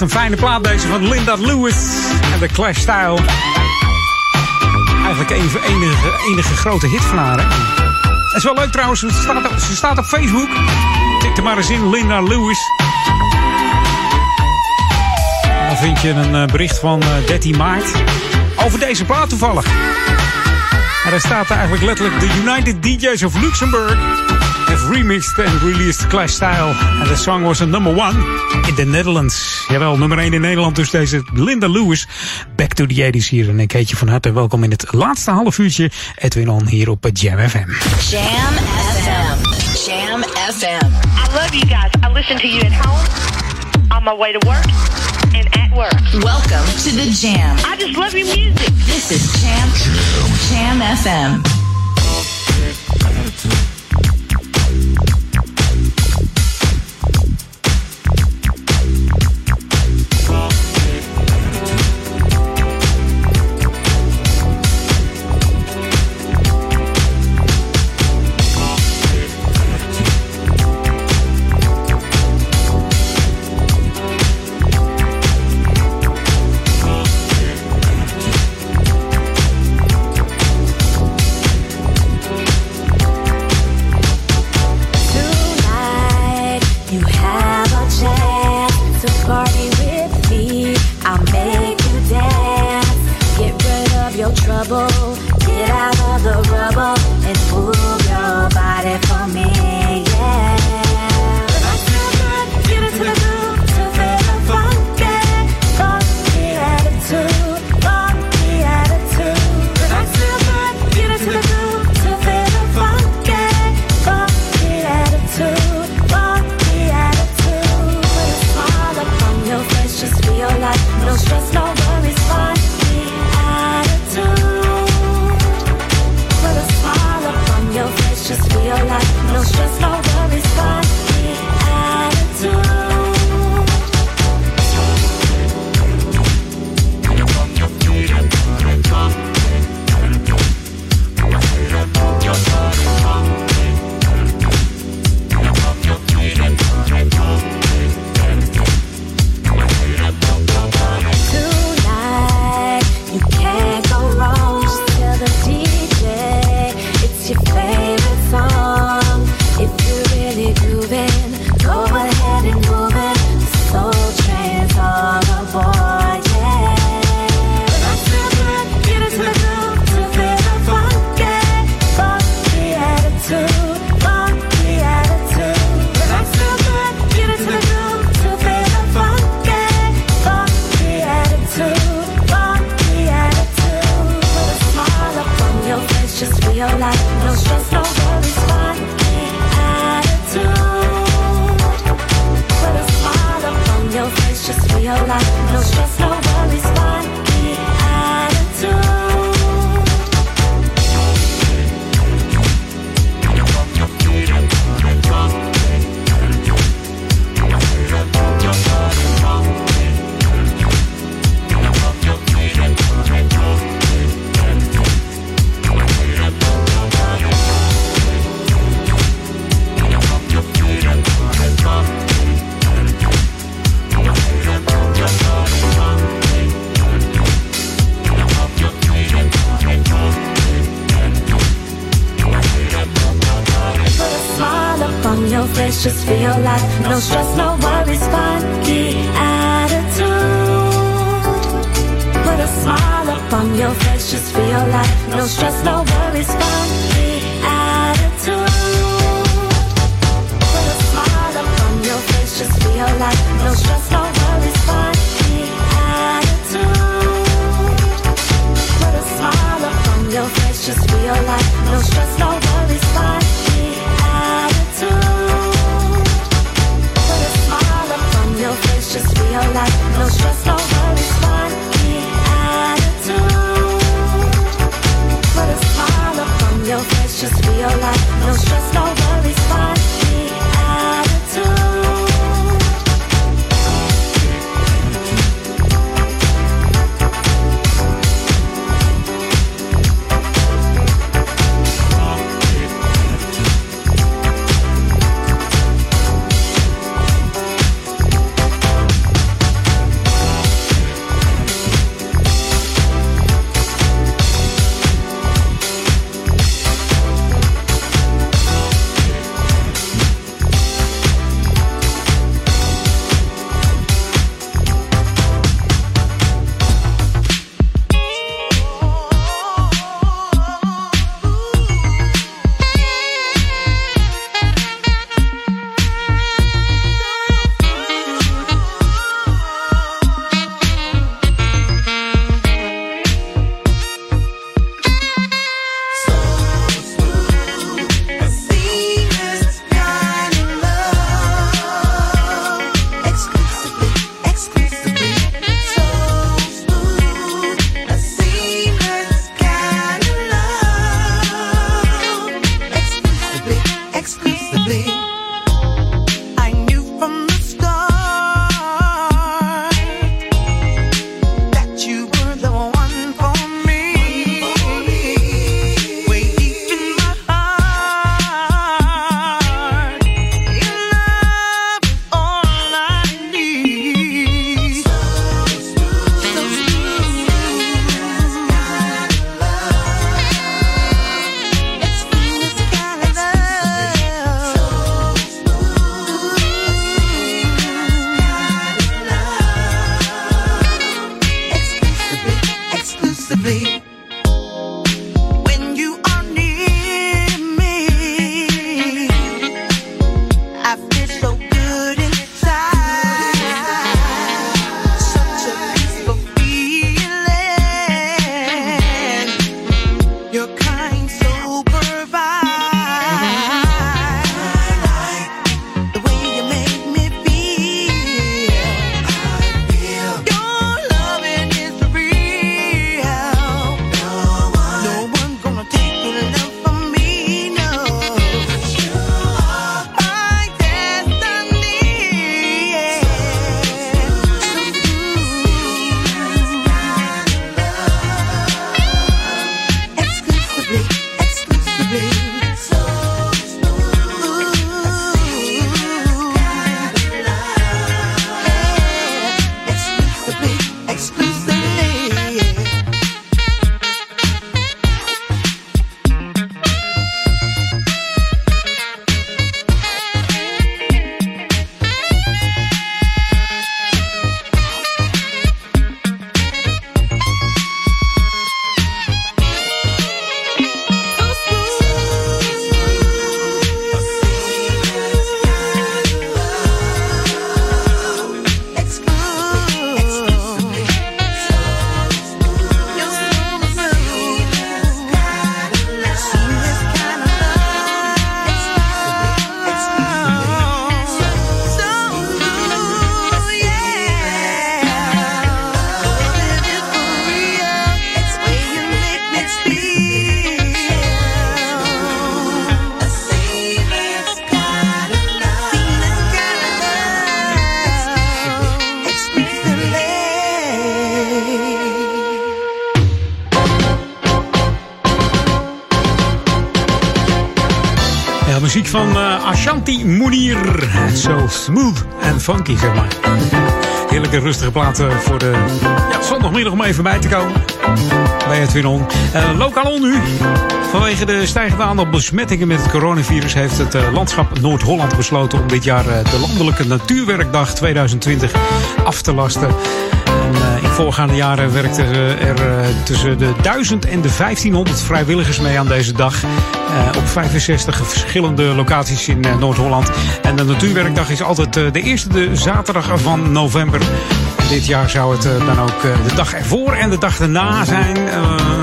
Een fijne plaat deze van Linda Lewis en de Clash Style. Eigenlijk een enige, enige grote hit van haar. Dat is wel leuk trouwens, ze staat, op, staat op Facebook. Tik er maar eens in, Linda Lewis. Dan vind je een eh, bericht van eh, 13 maart over deze plaat toevallig. En daar staat eigenlijk letterlijk The United DJs of Luxembourg have remixed and released Clash Style. And the song was a number one in the Netherlands. Jawel, nummer 1 in Nederland dus deze Linda Lewis. Back to the 80s hier. En ik heet je van harte welkom in het laatste half uurtje. Edwin On hier op Jam FM. Jam FM. Jam FM. I love you guys. I listen to you at home, on my way to work, and at work. Welcome to the Jam. I just love your music. This is Jam Jam FM. Funky, zeg maar. Heerlijke rustige platen voor de ja, zondagmiddag om even bij te komen. Bij het Winon. Eh lokaal nu. Vanwege de stijgende aantal besmettingen met het coronavirus heeft het eh, landschap Noord-Holland besloten om dit jaar eh, de Landelijke Natuurwerkdag 2020 af te lasten. Eh, voorgaande jaren werkten eh, er eh, tussen de 1000 en de 1500 vrijwilligers mee aan deze dag. eh, op 65 verschillende locaties in eh, Noord-Holland. En de Natuurwerkdag is altijd eh, de eerste de zaterdag van november. Dit jaar zou het eh, dan ook eh, de dag ervoor en de dag erna zijn. Eh,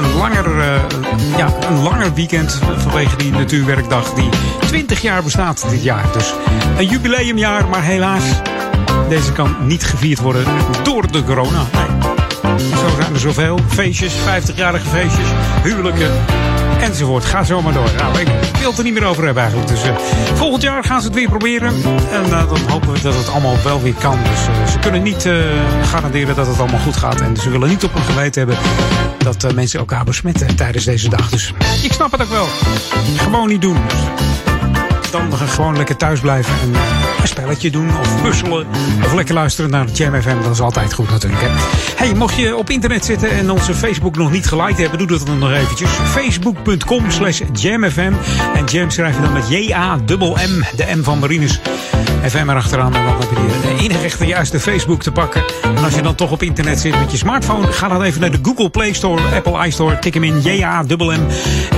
een, langer, eh, ja, een langer weekend vanwege die Natuurwerkdag die 20 jaar bestaat dit jaar. Dus een jubileumjaar, maar helaas, deze kan niet gevierd worden door de corona. Nee. Zo zijn er zoveel. Feestjes, 50-jarige feestjes, huwelijken enzovoort. Ga zo maar door. Nou, ik wil het er niet meer over hebben eigenlijk. Dus eh, volgend jaar gaan ze het weer proberen. En eh, dan hopen we dat het allemaal wel weer kan. Dus eh, ze kunnen niet garanderen dat het allemaal goed gaat. En ze willen niet op hun geweten hebben dat mensen elkaar besmetten tijdens deze dag. Dus ik snap het ook wel. Gewoon niet doen. Dus, dan gewoon lekker thuis blijven en een spelletje doen of puzzelen. Of lekker luisteren naar Jam FM. Dat is altijd goed natuurlijk. Hè. Hey, mocht je op internet zitten en onze Facebook nog niet geliked hebben, doe dat dan nog eventjes. Facebook.com slash jamfm. En Jam schrijf je dan met J-A-M-M, de M van Marinus. FM erachteraan. En dan heb je de enige echte juiste Facebook te pakken. En als je dan toch op internet zit met je smartphone, ga dan even naar de Google Play Store, Apple iStore. Tik hem in J-A-M-M,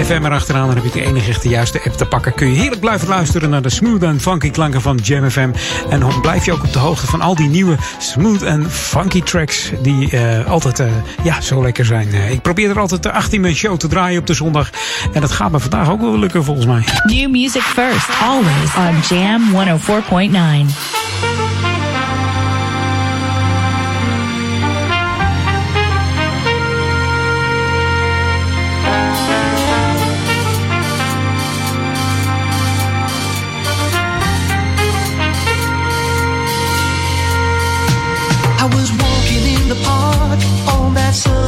FM erachteraan. Dan heb je de enige echte juiste app te pakken. Kun je heerlijk blijven luisteren naar de smooth en funky klanken van Jam FM. En dan blijf je ook op de hoogte van al die nieuwe smooth en funky tracks die eh, altijd eh, ja, zo lekker zijn. Eh, ik probeer er altijd de 18 mijn show te draaien op de zondag. En dat gaat me vandaag ook wel lukken volgens mij. New music first, always on Jam 104.9.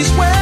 You make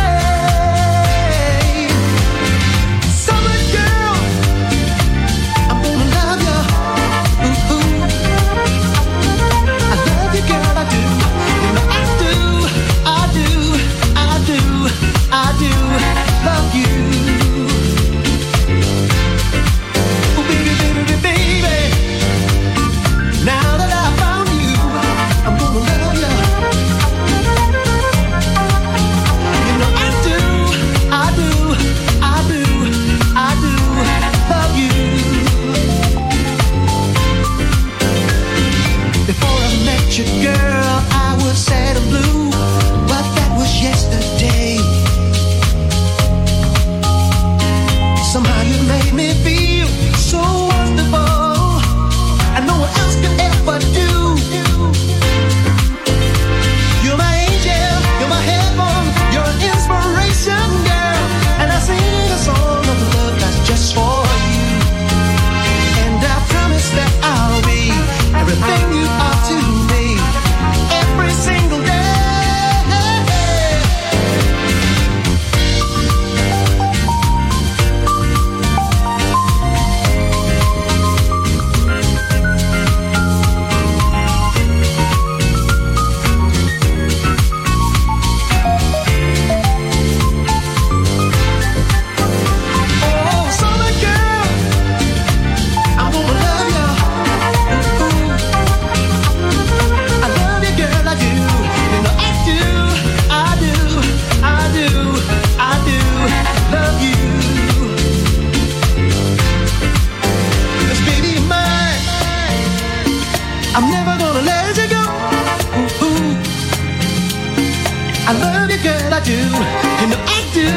I do, you know I do,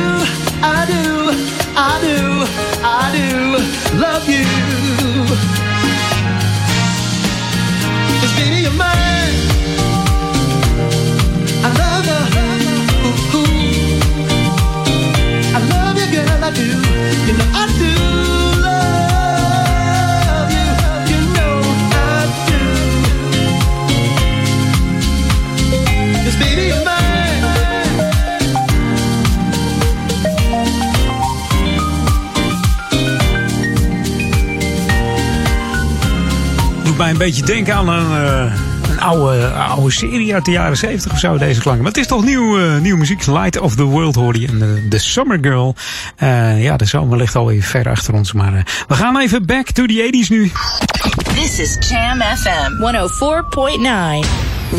I do, I do, I do love you. Cause baby, you're mine. mij een beetje denken aan een, eh, een oude, oude serie uit de jaren 70 of zo, deze klanken. Maar het is toch nieuw, eh, nieuw muziek. Light of the World hoorde je. En de, Summer Girl. Eh, ja, de zomer ligt alweer ver achter ons. Maar we gaan even back to the 80s nu. This is Jam FM 104.9.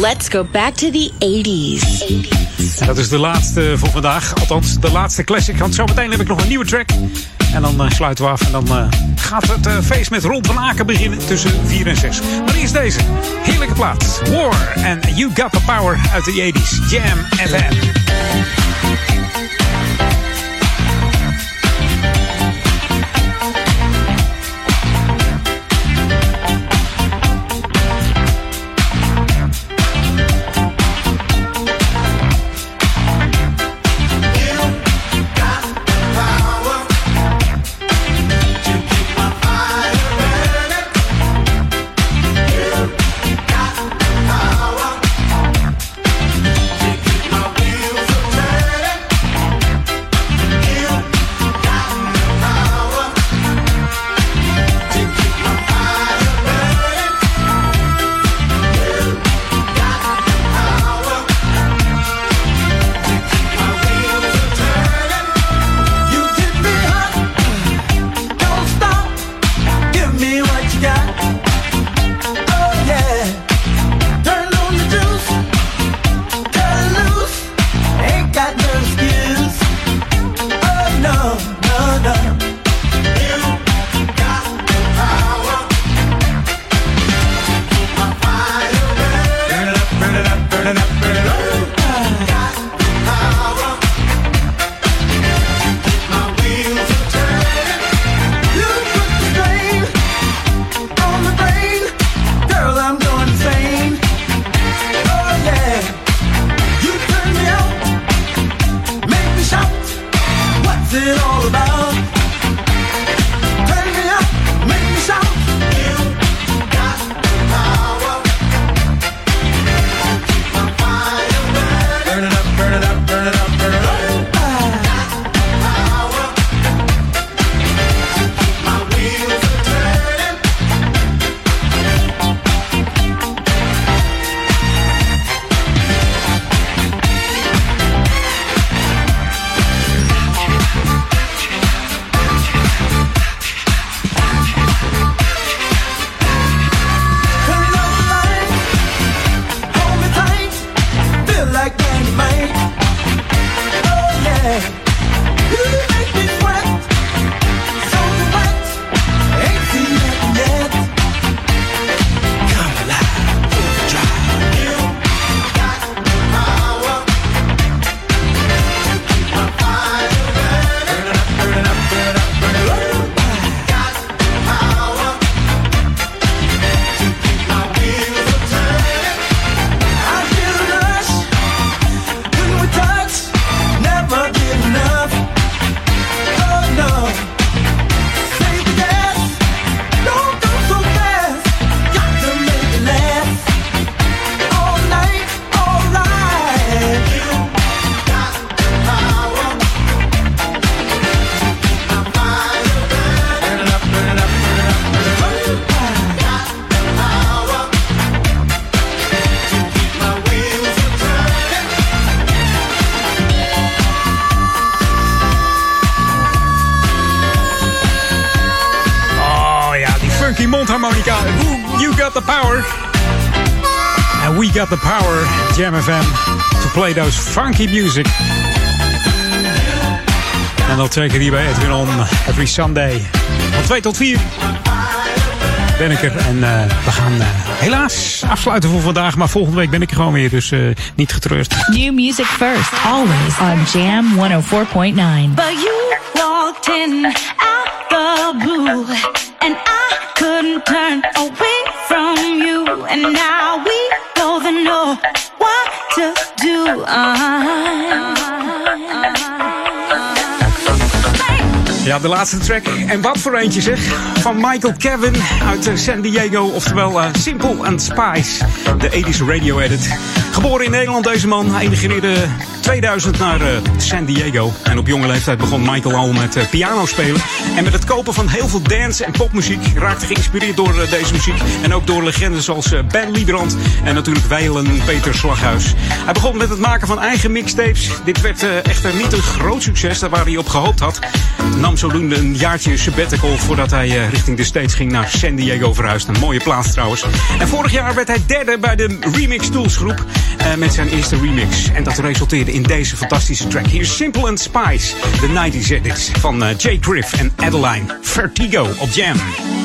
Let's go back to the 80s. 80s. Dat is de laatste voor vandaag. Althans, de laatste classic. Want zometeen heb ik nog een nieuwe track. En dan eh, sluiten we af en dan eh, gaat het eh, feest met Ron van Aken beginnen tussen 4 en 6. Maar eerst deze. Heerlijke plaats. War and You Got The Power uit de 80s. Jam FM. Jam FM to play those funky music. En dat zeker hier bij Edwin On, every Sunday. Van 2 tot 4 ben ik er. En uh, we gaan uh, helaas afsluiten voor vandaag. Maar volgende week ben ik er gewoon weer, dus uh, niet getreurd. New music first, always on Jam 104.9. But you walked in out the blue. And I couldn't turn away from you. And now. De laatste track. En wat voor eentje zeg. Van Michael Kevin uit eh, San Diego. Oftewel eh, Simple and Spice. De 80s radio edit. Geboren in Nederland deze man. Emigreerde 2000 naar eh, San Diego. En op jonge leeftijd begon Michael al met eh, piano spelen. En met het kopen van heel veel dance- en popmuziek. Raakte geïnspireerd door eh, deze muziek. En ook door legendes als eh, Ben Liebrand. En natuurlijk Weilen Peter Slaghuis. Hij begon met het maken van eigen mixtapes. Dit werd eh, echter niet een groot succes. Daar waar hij op gehoopt had. Nam zodoende een jaartje sabbatical voordat hij richting de States ging naar San Diego verhuisd. Een mooie plaats trouwens. En vorig jaar werd hij derde bij de Remix Tools groep. met zijn eerste remix. En dat resulteerde in deze fantastische track. Hier Simple and Spice. De 90s edits van Jay Griff en Adeline. Vertigo op Jam.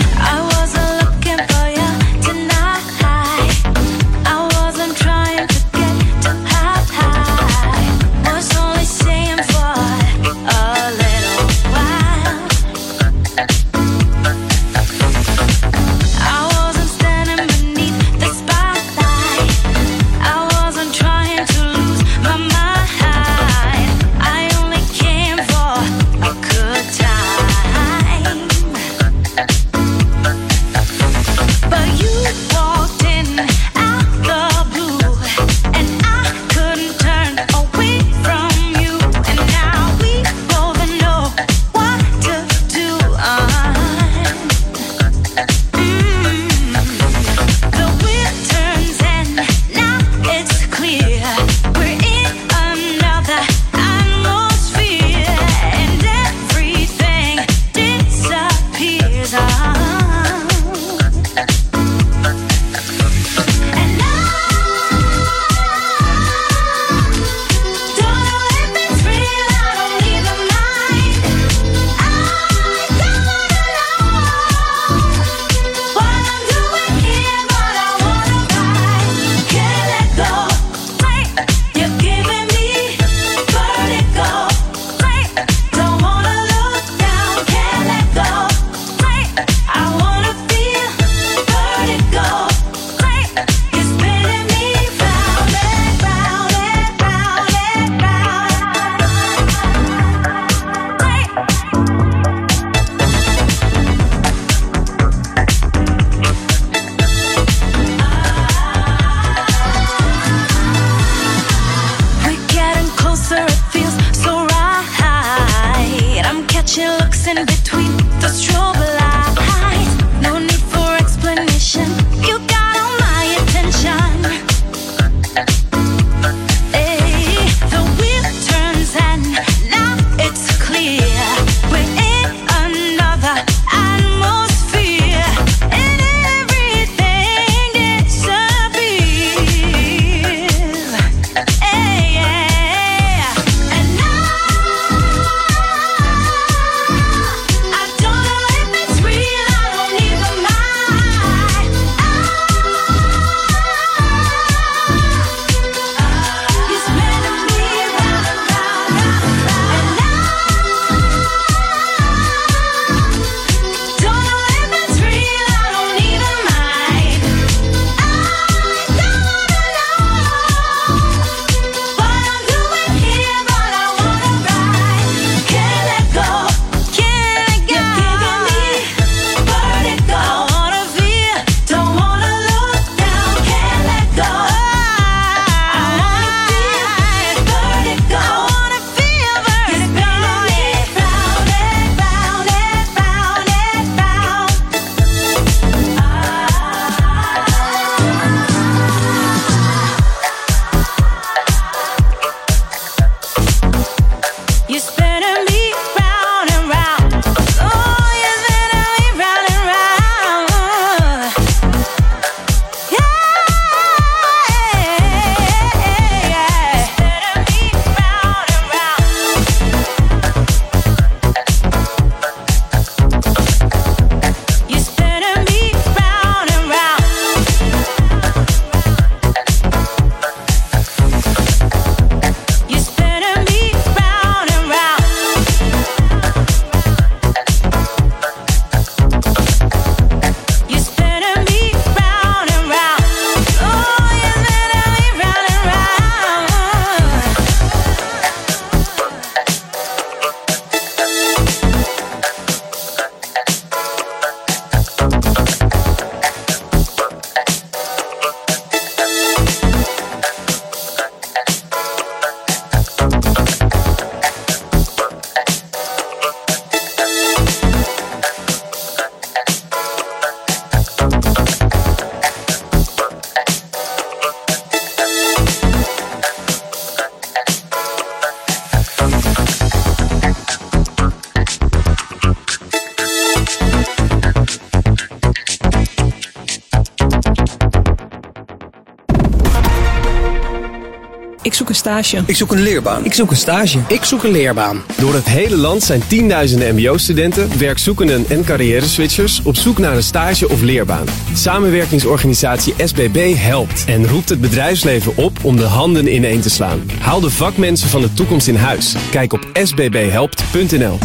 Stage. Ik zoek een leerbaan. Ik zoek een stage. Ik zoek een leerbaan. Door het hele land zijn tienduizenden mbo-studenten, werkzoekenden en carrière-switchers op zoek naar een stage of leerbaan. Samenwerkingsorganisatie SBB helpt en roept het bedrijfsleven op om de handen ineen te slaan. Haal de vakmensen van de toekomst in huis. Kijk op sbbhelpt.nl.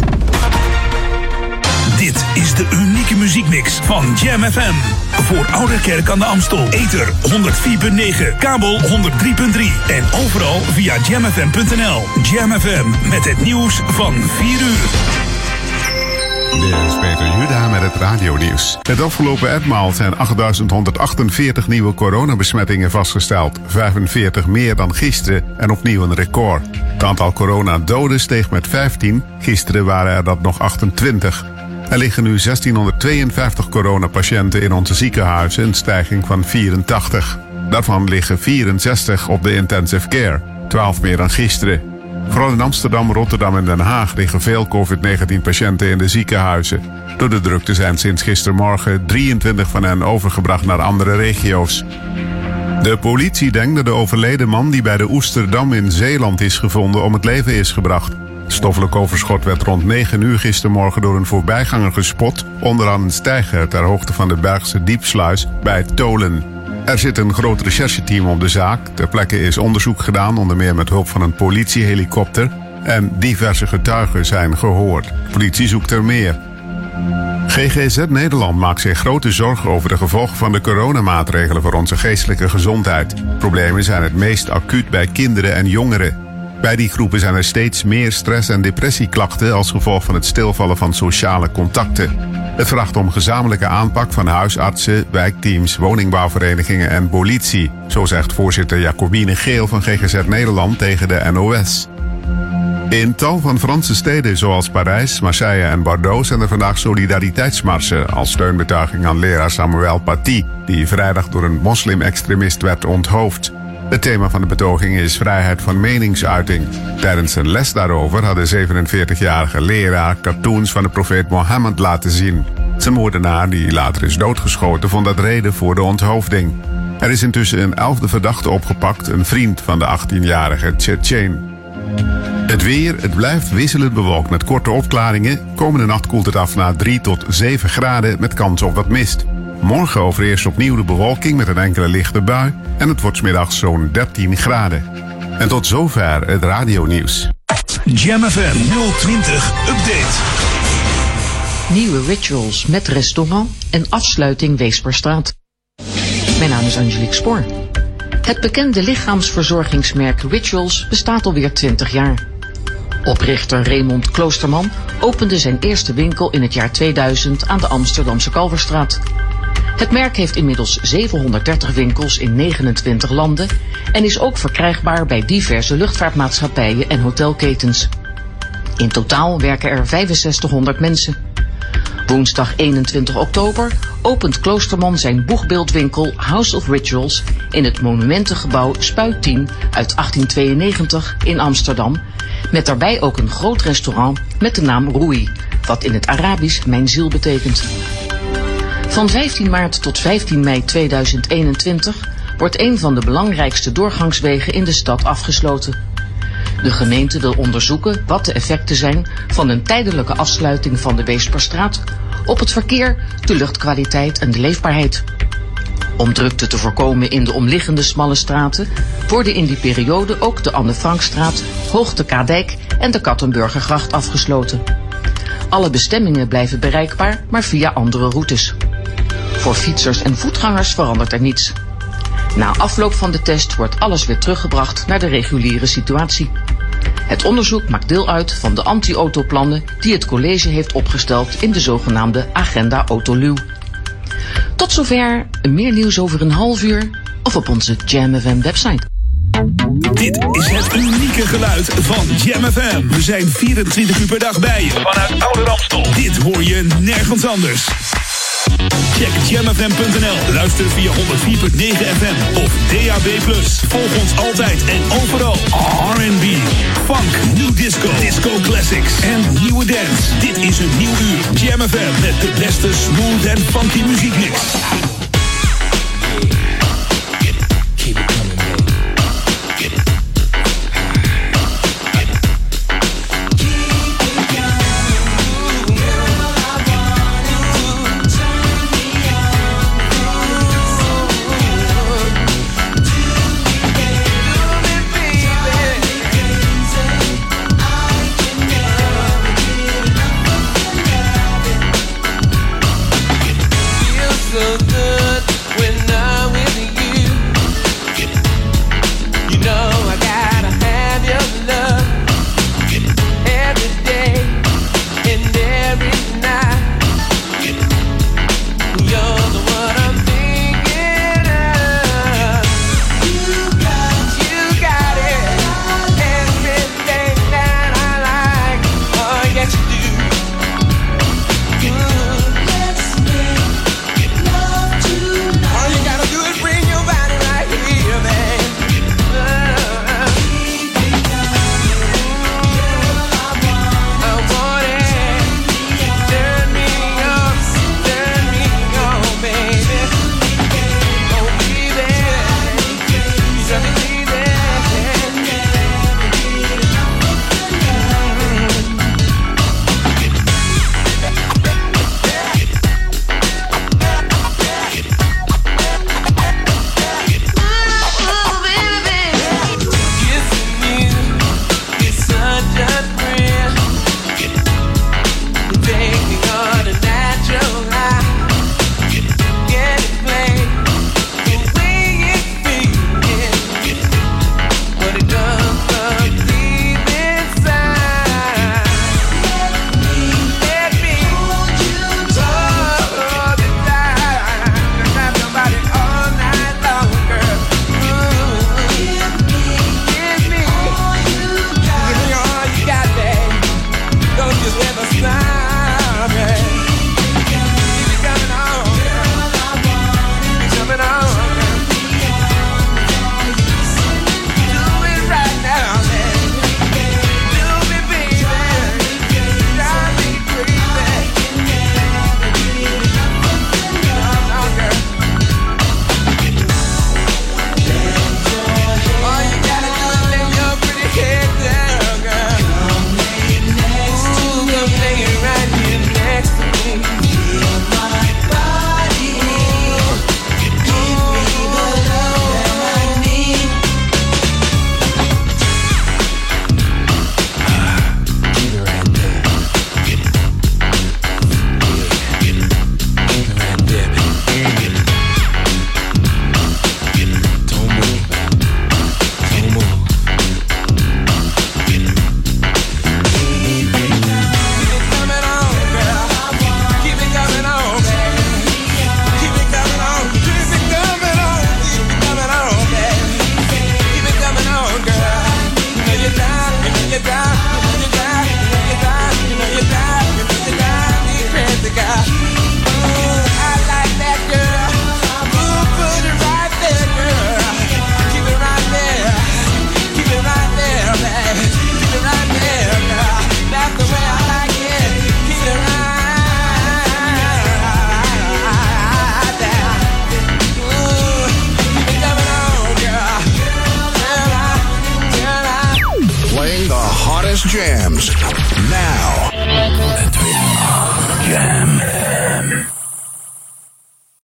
Dit is de unieke muziekmix van Jam FM. Voor Ouderkerk aan de Amstel. Ether 104.9, kabel 103.3 en overal via jamfm.nl. Jam FM met het nieuws van 4 uur. Dit is Peter Juda met het radionieuws. Het afgelopen etmaal zijn 8.148 nieuwe coronabesmettingen vastgesteld. 45 meer dan gisteren en opnieuw een record. Het aantal coronadoden steeg met 15. Gisteren waren er dat nog 28. Er liggen nu 1652 coronapatiënten in onze ziekenhuizen, een stijging van 84. Daarvan liggen 64 op de intensive care, 12 meer dan gisteren. Vooral in Amsterdam, Rotterdam en Den Haag liggen veel COVID-19-patiënten in de ziekenhuizen. Door de drukte zijn sinds gistermorgen 23 van hen overgebracht naar andere regio's. De politie denkt dat de overleden man die bij de Oesterdam in Zeeland is gevonden om het leven is gebracht. Stoffelijk overschot werd rond 9 uur gistermorgen door een voorbijganger gespot onderaan een steiger ter hoogte van de Bergse diepsluis bij Tolen. Er zit een groot rechercheteam op de zaak. Ter plekke is onderzoek gedaan, onder meer met hulp van een politiehelikopter. En diverse getuigen zijn gehoord. Politie zoekt er meer. GGZ Nederland maakt zich grote zorgen over de gevolgen van de coronamaatregelen voor onze geestelijke gezondheid. Problemen zijn het meest acuut bij kinderen en jongeren. Bij die groepen zijn er steeds meer stress- en depressieklachten als gevolg van het stilvallen van sociale contacten. Het vraagt om gezamenlijke aanpak van huisartsen, wijkteams, woningbouwverenigingen en politie, zo zegt voorzitter Jacobine Geel van GGZ Nederland tegen de NOS. In tal van Franse steden zoals Parijs, Marseille en Bordeaux zijn er vandaag solidariteitsmarsen als steunbetuiging aan leraar Samuel Paty, die vrijdag door een moslim-extremist werd onthoofd. Het thema van de betoging is vrijheid van meningsuiting. Tijdens een les daarover had de 47-jarige leraar cartoons van de profeet Mohammed laten zien. Zijn moordenaar, die later is doodgeschoten, vond dat reden voor de onthoofding. Er is intussen een elfde verdachte opgepakt, een vriend van de 18-jarige Tsjetsjen. Het weer, het blijft wisselend bewolkt met korte opklaringen. Komende nacht koelt het af naar 3 tot 7 graden met kans op wat mist. Morgen overeerst opnieuw de bewolking met een enkele lichte bui. En het wordt 's middags zo'n 13 graden. En tot zover het radionieuws. Jam FM 020 Update. Nieuwe rituals met restaurant en afsluiting Weesperstraat. Mijn naam is Angelique Spoor. Het bekende lichaamsverzorgingsmerk Rituals bestaat alweer 20 jaar. Oprichter Raymond Kloosterman opende zijn eerste winkel in het jaar 2000 aan de Amsterdamse Kalverstraat. Het merk heeft inmiddels 730 winkels in 29 landen en is ook verkrijgbaar bij diverse luchtvaartmaatschappijen en hotelketens. In totaal werken er 6500 mensen. Woensdag 21 oktober opent Kloosterman zijn boegbeeldwinkel House of Rituals in het monumentengebouw Spuit 10 uit 1892 in Amsterdam, met daarbij ook een groot restaurant met de naam Roei, wat in het Arabisch mijn ziel betekent. Van 15 maart tot 15 mei 2021 wordt een van de belangrijkste doorgangswegen in de stad afgesloten. De gemeente wil onderzoeken wat de effecten zijn van een tijdelijke afsluiting van de Weesperstraat op het verkeer, de luchtkwaliteit en de leefbaarheid. Om drukte te voorkomen in de omliggende smalle straten worden in die periode ook de Anne Frankstraat, Hoogte Kadijk en de Kattenburgergracht afgesloten. Alle bestemmingen blijven bereikbaar, maar via andere routes. Voor fietsers en voetgangers verandert er niets. Na afloop van de test wordt alles weer teruggebracht naar de reguliere situatie. Het onderzoek maakt deel uit van de anti-autoplannen die het college heeft opgesteld in de zogenaamde Agenda Autoluw. Tot zover, meer nieuws over een half uur of op onze Jam FM website. Dit is het unieke geluid van Jam FM. We zijn 24 uur per dag bij je vanuit Oude Ramstel. Dit hoor je nergens anders. Check jamfm.nl. Luister via 104.9 FM of DAB+. Volg ons altijd en overal. R&B, funk, new disco, disco classics en nieuwe dance. Dit is een nieuw uur. Jam FM met de beste smooth en funky muziekmix.